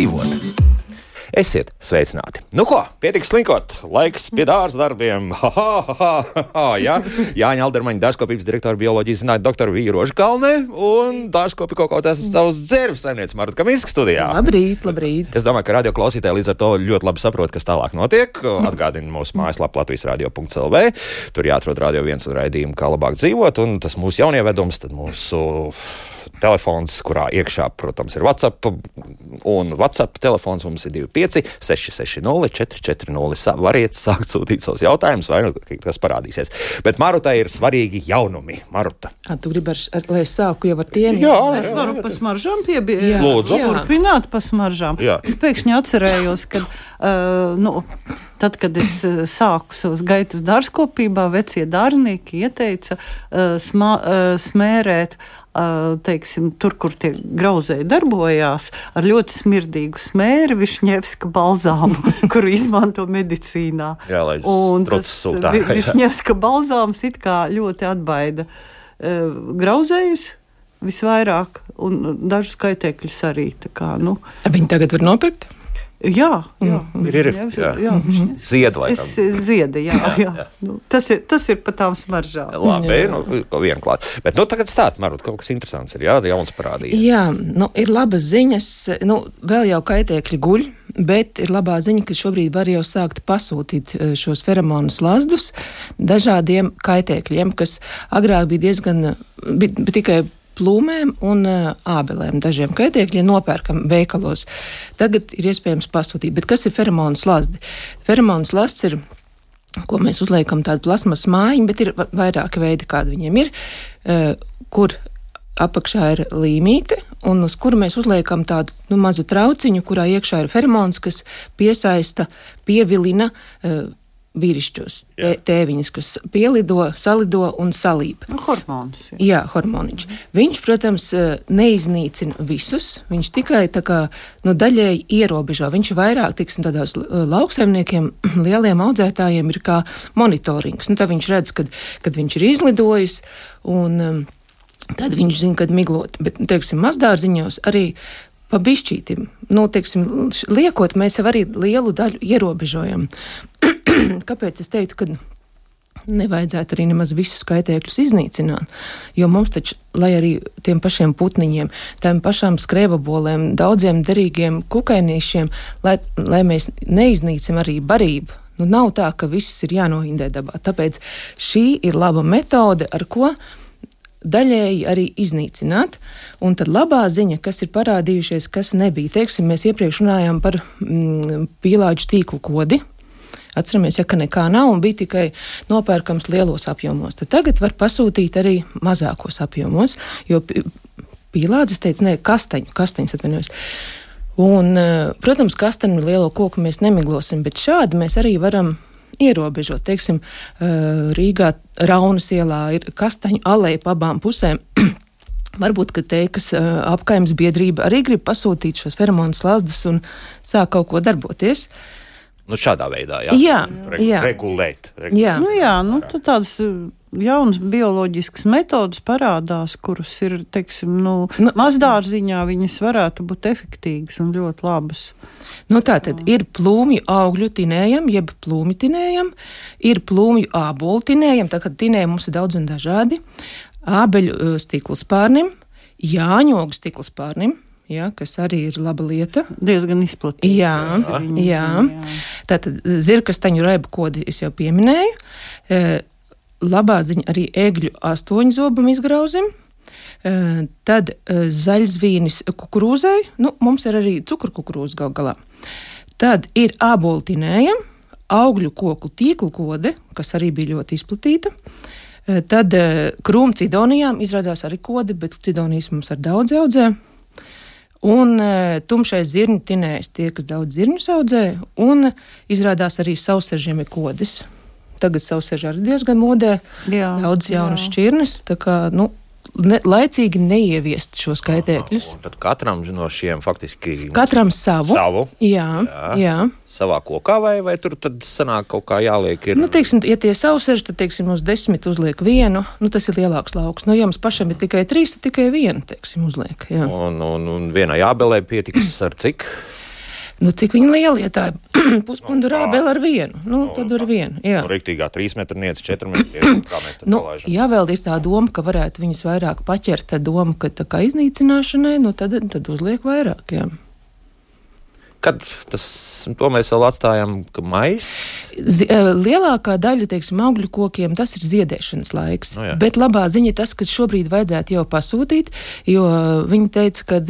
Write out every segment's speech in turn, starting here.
dzīvot. Esiet sveicināti. Nu ko, pietiks slinkot, laiks pie dārza darbiem. Ha, ha, ha, ha, jā. Jāņa Aldermaņa dārzkopības direktora bioloģijas zinātņu doktoru Vīrožu Kalnē un dārzkopi kaut kā tās savas dzērves saimniece Marta Kamiska studijā. Labrīt, labrīt. Es domāju, ka radio klausītāji līdz ar to ļoti labi saprot, kas tālāk notiek. Atgādinu mūsu mājaslapu Latvijas radio.clv. Tur jāatrod radio viens un raidījumu, kā labāk dzīvot, un tas mūsu jaunievedums, tad mūsu telefons, kurā iekšā, protams, ir WhatsApp. Un WhatsApp telefons mums ir 25, 660, 440. Variet sākt sūtīt savus jautājumus, vai nu tas parādīsies. Bet Marutai ir svarīgi jaunumi. Maruta. A, tu gribi, ar, ar, lai es sāku jau ar tiem? Jā, Es varu pa smaržām piebilst. Jā. Lūdzu. Turpināt pa smaržām. Jā. Es pēkšņi atcerējos, ka uh, nu, tad, kad es uh, sāku savus gaitas dārzkopībā, vecie dārznieki ieteica uh, smā, uh, smērēt. Uh, teiksim, tur, kur tie grauzēji darbojās, ar ļoti smirdīgu smēri, višņevska balzāmu, kuru izmanto medicīnā. Jā, lai tas jā. višņevska balzāms it kā ļoti atbaida grauzējus visvairāk, un dažus kaitēkļus arī. tā Kā, nu, Viņi tagad var nopirkt? Jā, jā, Ir, ir, Višņevs- jā. jā. Ziedu vai Es ziedu, jā, jā, jā. jā. Nu, tas, ir, tas ir pa tām smaržām. Labi, nu, ko vien klāt. Bet nu, tagad stāst, Marut, kaut kas interesants ir, jā, jauns parādījies. Jā, nu, ir labas ziņas. Nu, vēl jau kaitēkļi guļ. Bet ir labā ziņa, ka šobrīd var jau sākt pasūtīt eh, šos feromonus lazdus dažādiem kaitēkļiem, kas agrāk bija diezgan bija, bija tikai plūmēm un uh, ābelēm. Dažiem kaitēkļiem nopērkam veikalos. Tagad ir iespējams pasūtīt. Bet kas ir feromonus lazdi? Feromonus lazds ir ko mēs uzliekam tādu plasmas mājiņu, bet ir va- vairāki veidi, kādi viņiem ir, eh, kur apakšā ir līmīte, un uz kuru mēs uzliekam tādu nu, mazu trauciņu, kurā iekšā ir feromons, kas piesaista, pievilina uh, vīrišķos tē, tēviņus, kas pielido, salido un salīp. Nu, hormonus. Jā. Jā, hormoniņš. Viņš, protams, eh, neiznīcina visus. Viņš tikai tā kā nu, daļēji ierobežo. Viņš vairāk, tiksim, tādās lauksaimniekiem, lieliem audzētājiem ir kā monitorings. Nu, tad viņš redz, kad, kad viņš ir izlidojis. Un, um, Tad viņš zina, kad miglot, bet, teiksim, mazdārziņos arī pa bišķītim. Nu, teiksim, liekot, mēs jau arī lielu daļu ierobežojam. Kāpēc es teicu, ka nevajadzētu arī nemaz visus kaitēkļus iznīcināt. Jo mums taču, lai arī tiem pašiem putniņiem, tām pašām skrēbabolēm, daudziem derīgiem kukainīšiem, lai, lai mēs neiznīcam arī barību. Nu, nav tā, ka viss ir jānoindē dabā. Tāpēc šī ir laba metode, ar ko daļēji arī iznīcināt. Un tad labā ziņa, kas ir parādījušies, kas nebija. Teiksim, mēs iepriekš runājām par mm, pīlāģu tīklu kodi. Atceramies, ja nekā nav un bija tikai nopērkams lielos apjomos. Tad tagad var pasūtīt arī mazākos apjomos, jo pīlādes teica, nē, kastaņu, kastaņas atvainojos. Un, eh, protams, kastaņu lielo koku mēs nemiglosim, bet šādi mēs arī varam ierobežot. Teiksim, eh, Rīgā Raunas ielā ir kastaņu aleja pa abām pusēm. Varbūt, ka teikas apkaimes biedrība arī grib pasūtīt šos feromonus lazdus un sāk kaut ko darboties. Nu, šādā veidā, jā. Jā, Regu, jā. Regulēt. regulēt. Jā. Nu, jā, nu, tādas uh, jaunas bioloģiskas metodas parādās, kuras ir, teiksim, nu, Nu, mazdārziņā, viņas varētu būt efektīvas un ļoti labas. Nu, tā tad ir plūmju augļu tinējam, jeb plūmi tinējam, ir plūmju ābolu tinējam, tā kā tinējam mums ir daudz un dažādi, ābeļu uh, stikla spārnim, jāņogu stikla spārnim, jā, kas arī ir laba lieta. Diezgan izplatītas. Jā, viņas, jā. Tātad zirkastaņu raibu kodi es jau pieminēju. E, Labā ziņa arī egļu astoņu zobam izgrauzim. E, Tad e, zaļzvīnis kukurūzai, nu, mums ir arī cukurkukurūza gal galā. Tad ir āboltinējam, augļu koku tīklu kode, kas arī bija ļoti izplatīta. E, Tad e, krūmcidonijām izrādās arī kodi, bet cidonijas mums ir daudz audzē. Un e, tumšais zirņu tinējs tie, kas daudz zirņu audzē, un izrādās arī sausežiem ir kodas. Tagad sauseži arī diezgan modē, Jā, daudz jaunas šķirnes, tā kā, nu, ne, laicīgi neieviest šos kaitēkļus. Tad katram no šiem faktiski Katram savu. savu Jā, Jā. jā. jā. savā kokā, vai, vai tur tad sanāk kaut kā jāliek? Ir, Nu, teiksim, ja tie sauseži, tad, teiksim, uz desmit uzliek vienu, nu, tas ir lielāks lauks. Nu, ja mums pašam ir tikai trīs, tad tikai vienu, teiksim, uzliek. Jā. un, un, un vienai jābelē pietiks ar cik? Nu, cik viņi lieli, ja tā ir puspundurā vēl ar vienu, nu, tad ar vienu, jā. Nu, Rīktīgā trīs metru niec, četri metri. Kā mēs tur Nu, palaižam? ja vēl ir tā doma, ka varētu viņus vairāk paķert, tad doma, ka tā kā iznīcināšanai, nu, tad, tad uzliek vairāk, jā. Kad tas, to mēs vēl atstājam, ka maijs? Eh, lielākā daļa, teiksim, augļu kokiem, tas ir ziedēšanas laiks. Nu jā. Bet labā ziņa ir tas, ka šobrīd vajadzētu jau pasūtīt, jo viņi teica, ka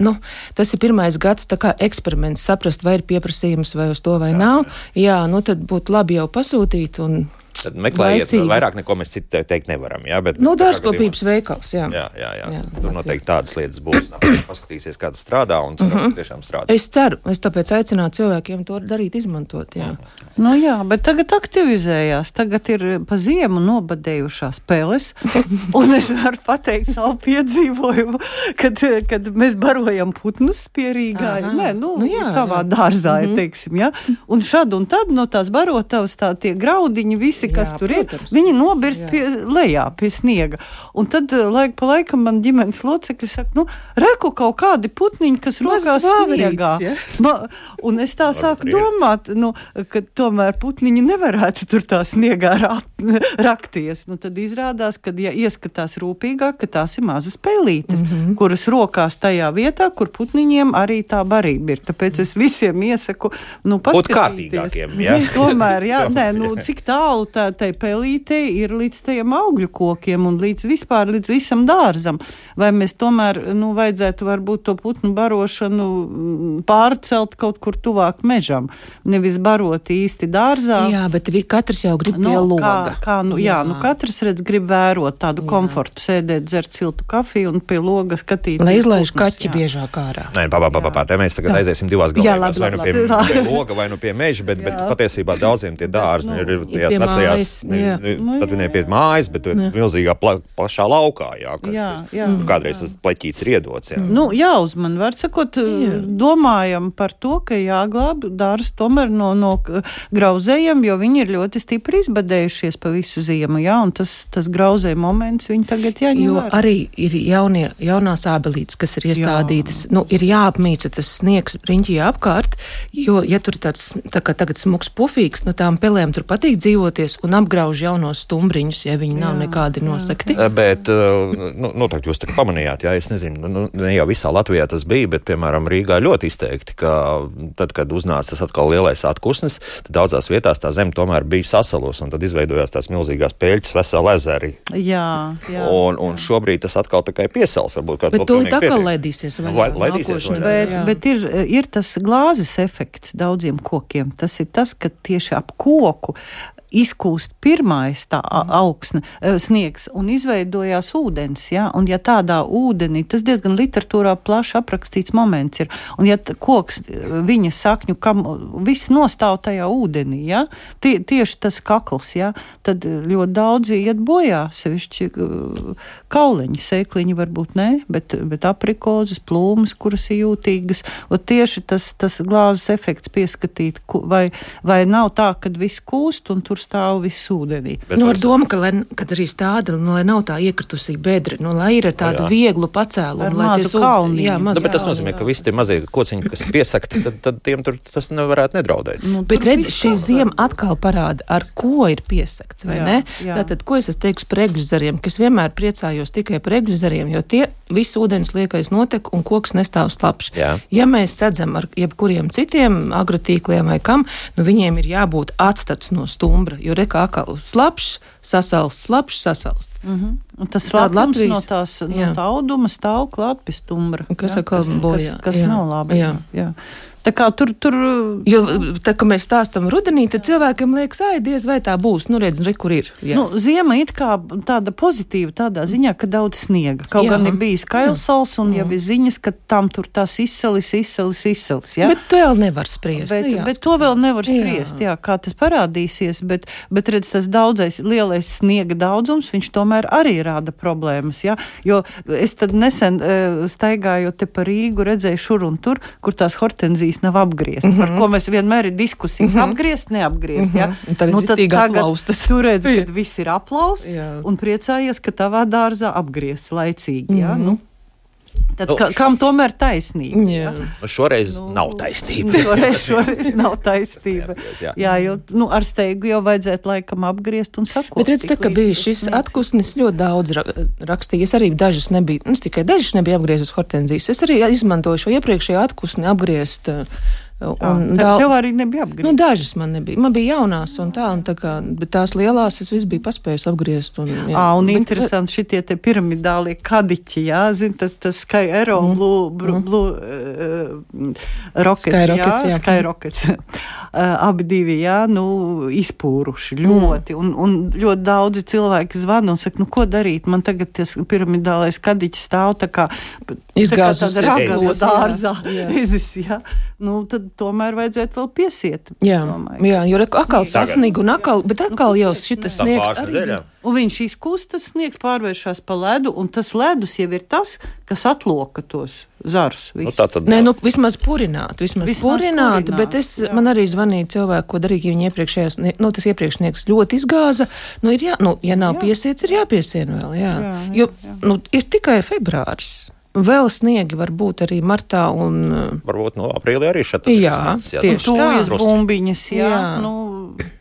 nu, tas ir pirmais gads eksperiments, saprast, vai ir pieprasījums vai uz to vai jā. nav. Jā, nu tad būtu labi jau pasūtīt. Un, Tad meklējiet, Laicīgi. vairāk neko mēs citu te- teikt nevaram. Jā, bet, nu, bet katrā dārzkopības veikals, jā. gadījumā- Jā, jā, jā. Jā, Tur Latvijā. noteikti tādas lietas būs. Paskatīsies, kā tas strādā, un cerams, Mhm. ka tiešām strādā. Es ceru, es tāpēc aicinātu cilvēkiem to darīt, izmantot. Jā. Nu, jā, bet tagad aktivizējās. Tagad ir pa ziemu nobadējušās peles. Un es varu pateikt savu piedzīvojumu, kad, kad mēs barojam putnus pie Rīgā. Aha. Nē, nu, Nu jā, savā jā. dārzā, mm -hmm. teiksim. Ja? Un šad un tad no tās barotavas tā tie graudiņi, visi, kas Jā, tur protams. ir, viņi nobirst Jā. pie, lejā pie sniega. Un tad eh, laika pa laikam man ģimenes locekļi saka, nu, reku kaut kādi putniņi, kas Mazs rokās sniegā. ja? Ma, un es tā sāku arī ir. domāt, nu, ka tomēr putniņi nevarētu tur tā sniegā rak- rakties. Nu, tad izrādās, ka, ja ieskatās rūpīgāk, ka tās ir mazas pelītes, mm. -hmm. kuras rokās tajā vietā, kur putniņiem arī tā barība ir. Tāpēc es visiem iesaku, nu, Būt paskatīties. kārtīgākiem, ja? Tomēr, jā, nē, nu, jā. cik tālu tā tai pelītei ir līdz tajiem augļu kokiem un līdz vispār līdz visam dārzam. Vai mēs tomēr, nu, vajadzētu varbūt to putnu barošanu mm, pārcelt kaut kur tuvāk mežam, nevis barot īsti dārzā. jā, bet katrs jau grib Nu, pie kā, loga. kā, nu, jā. Jā, nu, katrs redz, grib vērot tādu jā. komfortu, sēdēt, dzert siltu kafiju un pie loga skatīties. Lai izlaiž kaķi jā. biežāk ārā. Nē, pā, pā, pā, pā, pā, te mēs tagad Jā. aiziesim divās Jā, galvās. labi, Vai nu pie, pie loga, vai nu pie meža, bet, bet patiesībā daudziem tie dārzi nu, ir, ir tajās pie ne, jā. ne, pat ne pie mājas, bet milzīgā pla, plašā laukā, jā, kas Jā, tas- jā, nu, kādreiz tas pleķīts ir iedots. Jā. Nu, jāuzman, var sakot, domājam par to, ka jāglāb dārsts tomēr no, no grauzējiem, jo viņi ir ļoti stipri izbadējušies pa visu ziemu, jā, un tas, tas grauzēja moments viņi tagad jāņem Jo vērā. arī ir jaunie, jaunās ābelītes, kas ir iestādītas. Jā. Nu, ir jāapmīca tas sniegs riņķī apkārt, jo, ja tur ir tāds tā kā tagad smuks pufīgs, no tām pelēm tur patīk dzīvoties un apgrauž jaunos stumbriņus, ja viņi nav Jā, nekādi jā. nosakti. Bet, uh, nu, noteikti jūs pamanījāt, jā, es nezinu, nu, ne jau visā Latvijā tas bija, bet, piemēram, Rīgā ļoti izteikti, ka tad, kad uznāca tas atkal lielais atkusnis, tad daudzās vietās tā zeme tomēr bija sasalus, un tad izveidojās tās milzīgās peļķes, veseli ezeri. Jā, jā. Un, un šobrīd tas atkal tikai piesals, varbūt kāds Bet tūlīt atkal laidīsies. Nu, vaļā lai- laidīsies nākošajā vaļā. Bet, bet ir, ir tas glāzes efekts daudziem kokiem. Tas ir tas, ka tieši ap koku izkūst pirmais tā a- augsne, eh, sniegs un izveidojās ūdens. Ja? Un ja tādā ūdenī, tas diezgan literatūrā plaši aprakstīts moments ir, un ja koks eh, viņa sakņu, kam viss nostāv tajā ūdenī, ja? tie, tieši tas kakls, ja? tad ļoti daudzi iet bojā, sevišķi kauliņi, sēkliņi varbūt ne, bet, bet aprikozes, plūmas, kuras ir jūtīgas, un tieši tas, tas glāzes efekts pieskatīt, vai, vai nav tā, ka viss kūst un tur stāv viss ūdenī. Bet Nu, ar domu, ka lai, kad arī stāda, nu, lai nav tā iekritusī bedra, nu, lai ir vieglu pacēlumu. Ar lai sū- kalniņu. Jā, Nu, mazu bet tas nozīmē, ka visi tie mazie kociņi, kas piesakti, tad, tad tiem tur tas nevarētu nedraudēt. Nu, Bet redz, viss šī ziema atkal parāda, ar ko ir piesakts, vai Jā, ne? jā. Tātad, ko es teiks par egļu zariem, kas vienmēr priecājos tikai par egļu zariem, jo tie visu ūdens liekais notek un koks nestāv slapjš. Ja mēs sadzam ar jebkuriem citiem agrotīkliem vai kam, nu viņiem ir jābūt atstats no stumbra, jo reka akal slapjš, sasalst, slapjš, sasalst. Mhm. Un tas Latvijas- no tās no tā auduma stāv klāt pie stumbra. Kas jā, atkal bojā, Kas, kas jā, nav labi. jā. Jā. Jā. Tā kā tur, tur Jo tā, kad mēs stāstam rudenī, tad cilvēkam liekas, ai, diez vai tā būs. Nu, redz, re, kur ir. Jā. Nu, ziema ir tāda pozitīva, tādā ziņā, ka daudz sniega. Kaut Jā. gan ir bijis kailsals, un jau ir ziņas, ka tam tur tās izsalis, izsalis, izsalis. Ja? Bet vēl nevar spriest. Bet, Nu, jā, bet to vēl nevar Jā. spriest, jā, kā tas parādīsies. Bet, bet redz, tas daudzais lielais sniega daudzums, viņš tomēr arī rada problēmas. Ja? Jo es tad nesen uh, staigājot te pa Rīgu, redzēju šur un tur, kur tās hortenzijas nav apgrieztas, mm -hmm. par Mhm. ko mēs vienmēr ir diskusijas. Mm -hmm. Apgriezt, neapgriezt. Mm -hmm. ja? Un tagad viss tiek aplaustas. tu redzi, ka viss ir aplausts un priecājies, ka tavā dārzā apgriezts laicīgi. Ja? Mhm. Nu, tad, Nu, ka, kam tomēr taisnība? Jā. Nu, šoreiz nu, nav taisnība. Šoreiz, šoreiz nav taisnība. Jā. Jā, jo nu, ar steigu jau vajadzētu laikam apgriezt un sakot. Bet redziet, tā, ka bija šis atkusnis ļoti daudz ra rakstīja. Es arī dažas nebiju, nu, tikai dažas nebiju apgriezis hortenzijas. Es arī izmantoju šo iepriekšējo atkusni apgriezt. uh, Un Tev, dau- tev arī nebija apgriezt. Nu, dažas man nebija. Man bija jaunās, un tā, un tā kā, bet tās lielās es visu biju paspējis apgriezt. Un, jā. À, un bet, interesanti šitie te piramidālie kadiķi, jā, zin, tas, tas Sky Aero, mm. Blue, blue, blue uh, rocket, Skyrockets, jā, jā. Skyrockets. uh, abi divi, jā, nu, izpūruši ļoti, un, un ļoti daudzi cilvēki zvana un saka, nu, ko darīt, man tagad tas piramidālais kadiķis stāv tā kā, tā kā tāda Ezis, dārzā, ezis, jā, nu, tad tomēr vajadzētu vēl piesiet. Jā, domāju, jā, jo reku atkal Tagad. sasniegt, un atkal, bet atkal jau šis Tā sniegs arī. nedēļām. Un viņš izkūst, tas sniegs pārvēršas par ledu, un tas ledus jau ir tas, kas atloka tos zarus. Nu, visus. tā tad Nē, nu, vismaz purināt, vismaz, Vismaz purināt, purināt, bet es, jā. man arī zvanīja cilvēki, ko darīja, ja viņi iepriekšējās, nu, tas iepriekšnieks ļoti izgāza, nu, ir jā, nu, ja nav Jā. piesiets, ir jāpiesien vēl, jā. Jā, jā, jo, jā. nu, ir tikai februāris. Vēl sniegi var būt arī martā un varbūt no aprīlī arī šeit Jā, tieši tā. Tūjas Drusci. bumbiņas, jā, Jā. jā. Nu,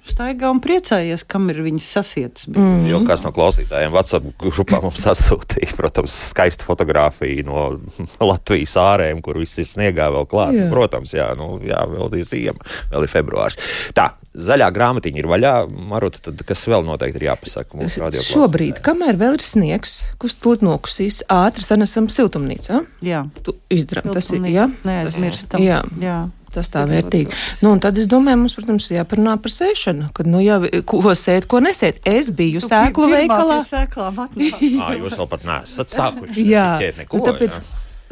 staigā un priecājies, kam ir viņas sasietas. Mm. Mhm. Jo kāds no klausītājiem WhatsApp grupā mums atsūtīja, protams, skaistu fotografiju no Latvijas ārēm, kur viss ir sniegā vēl klāts. Jā. Protams, jā, nu, jā, vēl ir ziema, vēl ir februārs. Tā, zaļā grāmatiņa ir vaļā. Marot, tad kas vēl noteikti ir jāpasaka mūsu radio šobrīd, kamēr vēl ir sniegs, kurš tūt nokusīs, ātri sanesam siltumnīcā. Jā, Tu izdarām, tas ir, jā, neaizmirstam. Jā. jā. Tas tā ir vērtīgi. Nu, un tad es domāju, mums, protams, jāparunā par sēšanu. Kad, nu, jau, ko sēt, ko nesēt. Es biju Tu sēklu veikalā. pie sēklām atnāc. Ā, jūs vēl pat neesat sākuši. Jā, neko, nu, tāpēc jā.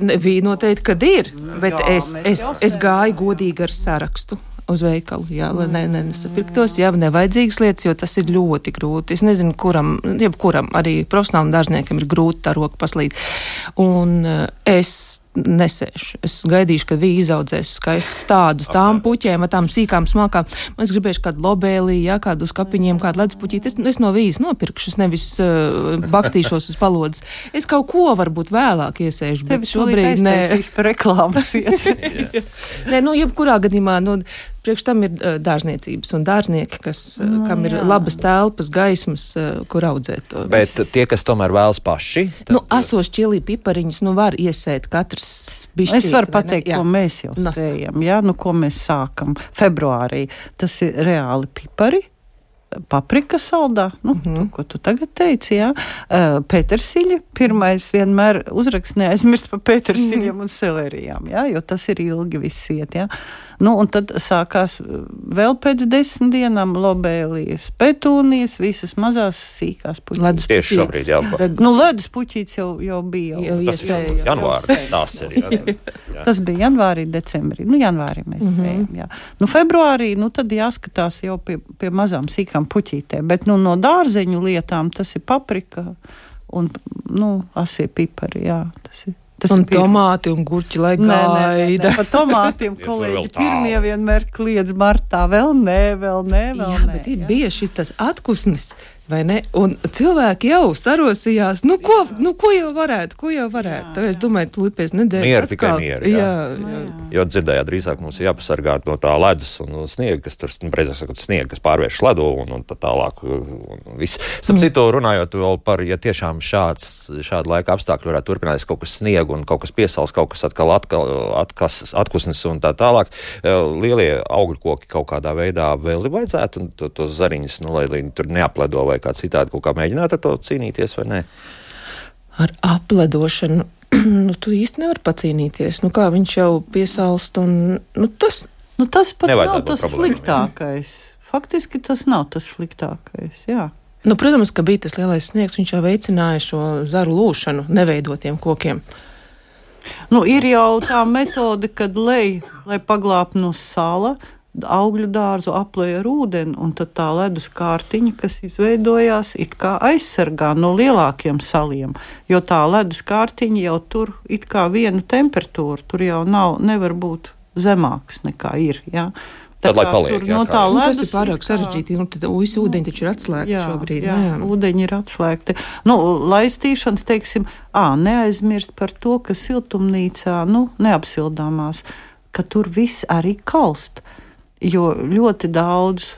ne, bija noteikti, kad ir. Bet Jā, es, es, jau es gāju godīgi ar sarakstu. Uz veikalu, jā, lai ne, ne, nesapirktos, jā, nevajadzīgas lietas, jo tas ir ļoti grūti. Es nezinu, kuram, jebkuram, arī profesionālam dārzniekam ir grūti tā roka paslīd. Un uh, es nesēšu. Es gaidīšu, kad viņi izaudzēs skaistus tādus, tām puķēm, tām sīkām smalkām. Man es gribēšu kādu lobēlī, jā, kādu uz kapiņiem, kādu ledus puķīti. Es, es no vīzes nopirkšu, es nevis uh, bakstīšos uz palodzes. Es kaut ko varbūt vēlāk iesēšu, bet Tevi šobrīd nē. neesmu par reklāmas iet. Nē, nu, jebkurā gadījumā, nu, priekš tam ir uh, dārzniecības un dārznieki, kas, uh, Nu, kam ir jā. labas telpas, gaismas, uh, kur audzēt to. Bet tie, kas tomēr vēlas paši, tad, Nu, asos čili pipariņus, nu, var iesēt katrs bišķīt. Es varu pateikt, ko mēs jau sējam. Jā, nu, ko mēs sākam februārī. Tas ir reāli pipari. Paprika saldā, nu, mm. -hmm. to, ko tu tagad teici, jā. Uh, Pētersiļa pirmais vienmēr uzrakst neaizmirst par pētersiļiem un selērijām, jā, jo tas ir ilgi viss iet, jā. Nu, un tad sākās uh, vēl pēc desmit dienām lobēlijas, petūnijas, visas mazās sīkās puķītes. Ledus Tieši šobrīd, jā. Reg- Nu, ledus puķītes jau, jau bija. Jau tas ir iesēja. janvārs. Tas ir. Tas bija janvārī, decembrī. Nu, janvārī mēs mm -hmm. ejam. Jā. Nu, februārī nu, tad jāskatās jau pie, pie mazām sīkām puķītēm. Bet nu, no dārzeņu lietām tas ir paprika un nu, asie pipari. Jā, tas ir. Tas Un ir tomāti un gurķi, lai nē, gaida. Par tomātiem kolēģi pirmie vienmēr kliedz martā. Vēl nē, vēl nē, vēl Jā, nē. bet ir jā. bijis šis tas atkusnis? Un cilvēki jau sarosījās, nu ko, nu, ko jau varētu, ko jau varētu. Jā, es domāju, tūlīt pēc nedēļas. Mieru, tikai mieru, jā. Jā, Nu, jā. Jo dzirdējāt, drīzāk mums ir jāpasargā no tā ledus un sniega, kas tur nu, precīzāk sakot, sniega, kas pārvērš ledu un, un tā tālāk. Un, viss. Starp Mm. runājot vēl par, ja tiešām šāds, šāda laika apstākļi varētu turpināties, kaut kas sniega un kaut kas piesals, kaut kas atkal atkal, atkas, atkusnes un tā tālāk. eh, Lielie augļu koki kaut kādā veidā vēl ir vajadzētu un to, tos zariņus, nu, lai viņi tur neapledo vai kā citādi kaut kā mēģināt ar to cīnīties vai nē. Ar apledošanu. Nu, tu īsti nevari pacīnīties. Nu, kā viņš jau piesalst, un nu, tas Nu, tas pat Nevajadzētu nav tas problēmai, jā. sliktākais. Faktiski tas nav tas sliktākais. Jā. Nu, protams, ka bija tas lielais sniegs, viņš jau veicināja šo zaru lūšanu neveidotiem kokiem. Nu, ir jau tā metode, kad lej, lai paglābtu no sāla, augļu dārzu aplēja ar ūdeni, un tā ledus kārtiņa, kas izveidojās, it kā aizsargā no lielākiem saliem, jo tā ledus kārtiņa jau tur it kā vienu temperatūru, tur jau nav, nevar būt zemāks nekā ir. Ja? Tad, lai paliek, tur jā, no kā tā ir. Nu, ledus tas ir pārāk kā- sarežģīti. Nu, tad visi ūdeņi taču ir atslēgti Jā, šobrīd. jā, nu, jā. ūdeņi ir atslēgti. Nu, laistīšanas, teiksim, ā, neaizmirst par to, ka siltumnīcā, nu, neapsildāmās, ka tur viss arī kalst. Jo ļoti daudz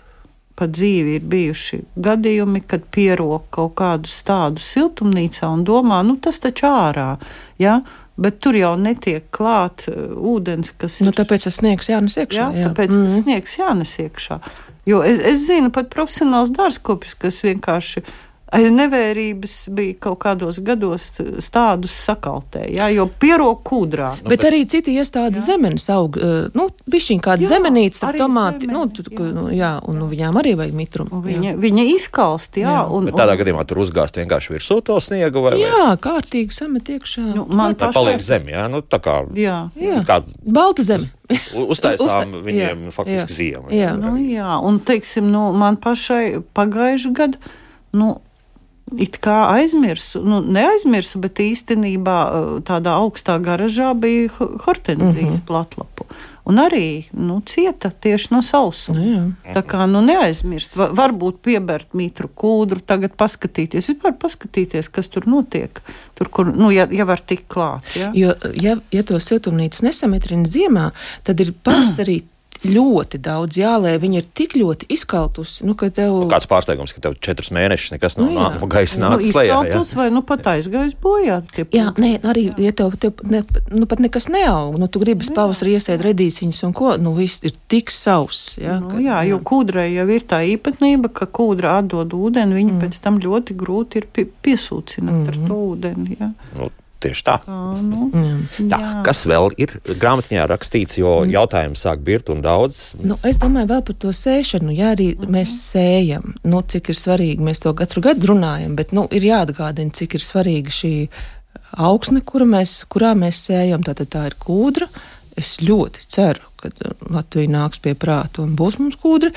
pa dzīvi ir bijuši gadījumi, kad pierok kaut kādus tādus siltumnīcā un domā, nu, tas taču ārā. Ja? Bet tur jau netiek klāt uh, ūdens, kas Nu, ir tāpēc tas sniegs jānes iekšā. Jā, jā. tāpēc mm. tas sniegs jānes iekšā. Jo es, es zinu pat profesionāls dārzkopis, kas vienkārši aiz nevērības bija kaut kādos gados stādus sakaltē, jā, jo pierok kūdrā. Nu, Bet bet- arī citi iestādi Jā. zemenes aug, eh, nu, bišķiņ kāda Jā, zemenīca, tad tomāti, nu, zemene, tu, jā. nu, jā, un nu, viņām arī vajag mitrumu. Un Viņa, viņa izkalst, jā, Jā. un, Bet tādā un, gadījumā tur uzgāzt vienkārši virsū to sniegu vai, vai Jā, kārtīgi samet iekšā. nu, man tā pašai- paliek zem. Jā, nu, tā kā, Jā. jā. kā Balta zeme. uztaisām Uzta- viņiem jā, faktiski jā. ziemu. Jā. Nu, jā, un teiksim, nu, man pašai pagājušajā gadā. Nu, It kā aizmirsu, nu, neaizmirsu, bet īstenībā uh, tādā augstā garažā bija ho- hortenzijas mm -hmm. platlapu. Un arī nu, cieta tieši no sausuma. Nu, jā. Tā kā nu, neaizmirst, va, varbūt piebērt mitru kūdru, tagad paskatīties, vispār paskatīties, kas tur notiek. Tur, kur, nu, ja, ja var tikt klāt. Ja? Jo, ja, ja to siltumnīcu nesamitrina ziemā, tad ir pavasarī ļoti daudz jālē. Viņa ir tik ļoti izkaltusi, nu, ka tev. Kāds pārsteigums, ka tev četrus mēnešus nekas nav Nu, no, jā. no gaisa Nu, nācis lejā. jā. izkaltos vai nu pat aizgājis bojā. tie Jā, nē, arī, ja tev, tev ne, nu, pat nekas neaug, nu, tu gribi pavasarī iesēt redīsiņas un ko, nu, viss ir tik sauss. Jā, Nu, ka- jā, jo kūdrai jau ir tā īpatnība, ka kūdra atdod ūdeni, viņa mm. pēc tam ļoti grūti ir pie, piesūcināt mm. ar to ūdeni. Jā. Nu, tieši tā. Tā, nu, Mm. Tā, kas vēl ir grāmatiņā rakstīts, jo jautājums sāk birt un daudz. Nu, es domāju, vēl par to sēšanu. Jā, arī mēs sējam, nu, cik ir svarīgi. Mēs to katru gadu runājam, bet nu, ir jāatgādina, cik ir svarīga šī augsne, kura mēs, kurā mēs sējam. Tātad tā ir kūdra. Es ļoti ceru, ka uh, Latvija nāks pie prāta un būs mums kūdra.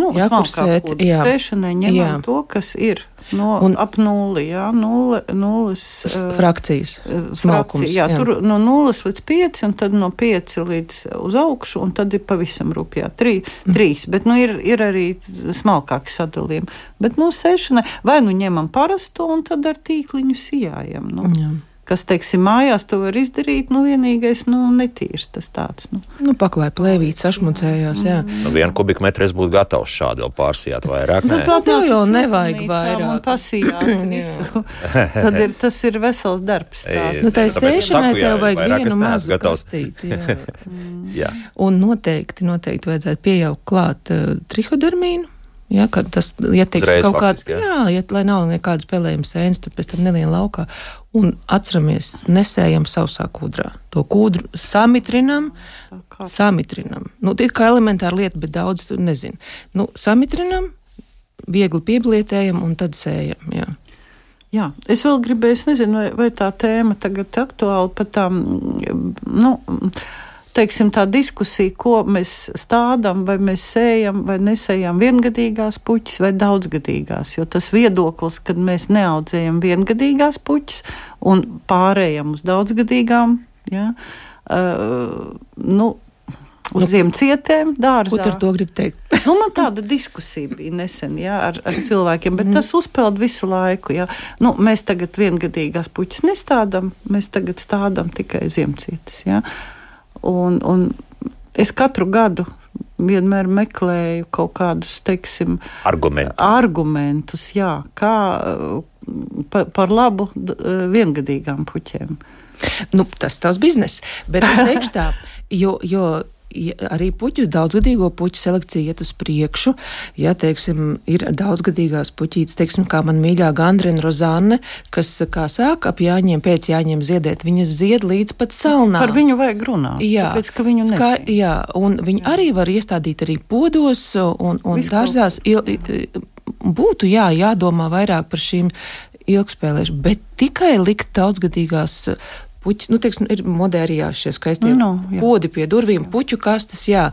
Nu, Jā, kur sēt, jā. Sēšanai ņemam Jā. to, kas ir no, Un- un, ap nulli. Jā, nulle, nulles, uh, Frakcijas. Frakcija, smalkums, jā, jā. tur no 0 līdz 5, un tad no 5 līdz uz augšu, un tad ir pavisam rupjā 3. Mm. 3 bet nu, ir, ir arī smalkāki sadalījumi. Bet mūsu sēšanai vai nu ņemam parasto, un tad ar tīkliņu sijājam. Nu. Jā. Kas, teiksim, mājās to var izdarīt, nu vienīgais, nu, netīrs tas tāds. Nu. Nu, paklāja plēvīt, sašmucējās. Jā. Nu, vienu kubikmetru es būtu gatavs šādi vēl pārsijāt vairāk. Nu, tā- atnāc jau uz nevajag vairāk. Un pasījās visu. Tad ir, tas ir vesels darbs. tāds. Nu, tā es sēšanai tev vajag vienu mazu gatavs. kastīti. jā. Jā. Un noteikti, noteikti vajadzētu pieaugt klāt uh, trihodermīnu. Ja, kad tas ieteiks Uzreiz kaut kāds, faktiski, jā. jā, ja, lai nav nekādas spēlējumas sēnes, tad pēc tam nelien laukā. Un atceramies, nesējam sausā kūdrā. To kūdru samitrinam, kā- samitrinam. Nu, tā ir kā elementāra lieta, bet daudz tu nezinu. Nu, samitrinam, viegli pieblietējam un tad sējam. Jā. Jā, es vēl gribēju, es nezinu, vai, vai tā tēma tagad ir aktuāla par tām, nu, teiksim, tā diskusija, ko mēs stādām, vai mēs sējam vai nesējam viengadīgās puķis vai daudzgadīgās. Jo tas viedoklis, kad mēs neaudzējam viengadīgās puķis un pārējām uz daudzgadīgām, ja, uh, nu, uz ziemcietēm, dārzā. Ko ar to gribi teikt? Nu, man tāda diskusija bija nesen jā, ar, ar cilvēkiem, bet tas uzpeld visu laiku. Jā. Nu, mēs tagad viengadīgās puķis nestādām, mēs tagad stādām tikai ziemcietis. Jā. Un, un es katru gadu vienmēr meklēju kaut kādus, teiksim, Argumenti. argumentus, jā, kā pa, par labu viengadīgām puķēm. Nu, tas ir tavs bizness. Bet es teikšu tā, jo. jo Arī puķu, daudzgadīgo puķu selekcija iet uz priekšu. Ja, teiksim, ir daudzgadīgās puķītes, teiksim, kā man mīļā Gandrina Rozāne, kas, kā sāk ap jāņem, pēc jāņem ziedēt, viņas zied līdz pat salnām. Par viņu vajag runāt. Jā, tāpēc, ka viņu nezina. jā, un viņi jā. arī var iestādīt arī podos un, un Visu dārzās. Il, būtu jā, jādomā vairāk par šīm ilgspēlēšanām, bet tikai likt daudzgadīgās puķis, nu, teiksim, ir modē arī jā, šie skaistie Nu, nu, jā. podi pie durvīm, puķu kastes, jā.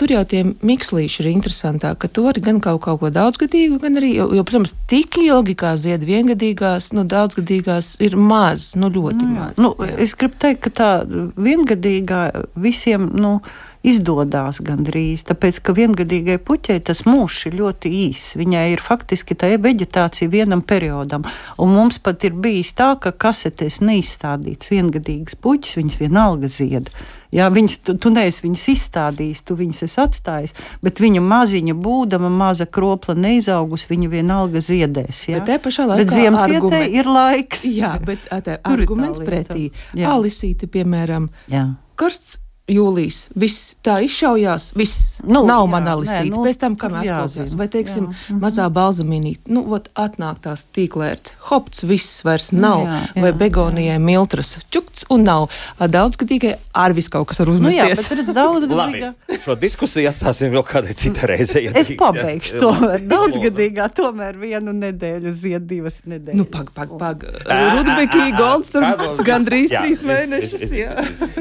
tur jau tie mikslīši ir interesantāki, ka tur gan kaut, kaut ko daudzgadīgu, gan arī, jo, jo protams, tik ilgi kā zied viengadīgās, nu, daudzgadīgās ir maz, nu, ļoti nu, maz. Nu, es gribu teikt, ka tā viengadīgā visiem, nu, izdodas gandrīz. Tāpēc, ka viengadīgai puķei tas mūžs ir ļoti īss. Viņai ir faktiski tā vegetācija vienam periodam. Un mums pat ir bijis tā, ka kasetēs neizstādīts viengadīgas puķis, viņas vienalga zied. Jā, viņas, tu, tu neesi viņas izstādījis, tu viņas esi atstājis, bet viņa maziņa būdama, maza kropla neizaugus, viņa vienalga ziedēs. Jā. Bet te pašā laikā bet ziemcietē ir laiks. Jā, bet tā, arguments pretī. Alisīte, piemēram, jā. karsts jūlijas. Viss tā izšaujās, viss nu, nav mana lisīte. Nu, Pēc tam, kamēr atklāsās, vai, teiksim, jā. Mhm. mazā balzamīnīte, nu, ot, atnāk tās tīklērts, hopts, viss vairs nav, jā, jā, vai begonijai miltras, čukts un nav. Daudzgadīgai ar visu kaut kas var uzmesties. Nu, jā, bet redz daudzgadīgā. Šo diskusiju atstāsim vēl kādai citai reizei. Ja es drīkst, pabeigšu jā. tomēr. Daudzgadīgā tomēr vienu nedēļu zied divas nedēļas. Nu, pag, pag, pag. Rudbekī, Golds, tur gandrīz trīs mēnešus.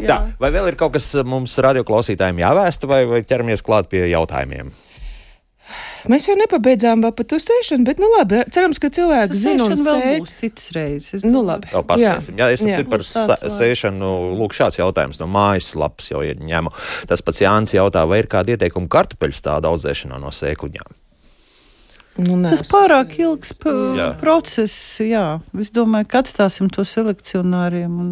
Tā, vai vēl ir kaut kas mums radioklausītājiem jāvēsta, vai, vai ķeramies klāt pie jautājumiem? Mēs jau nepabeidzām vēl par to sēšanu, bet, nu, labi, cerams, ka cilvēki zina, un vēl sēt. būs citas reizes. Nu, labi. Vēl paspēsim. Jā, jā es jā. par sēšanu, lūk, šāds jautājums no mājaslapas jau ņemu. Tas pats Jānis jautā, vai ir kādi ieteikumi kartupeļu stāda audzēšanā no sēkliņām? Nu, nē, Tas pārāk ilgs process, jā. Es domāju, ka atstāsim to selekcionāriem. Un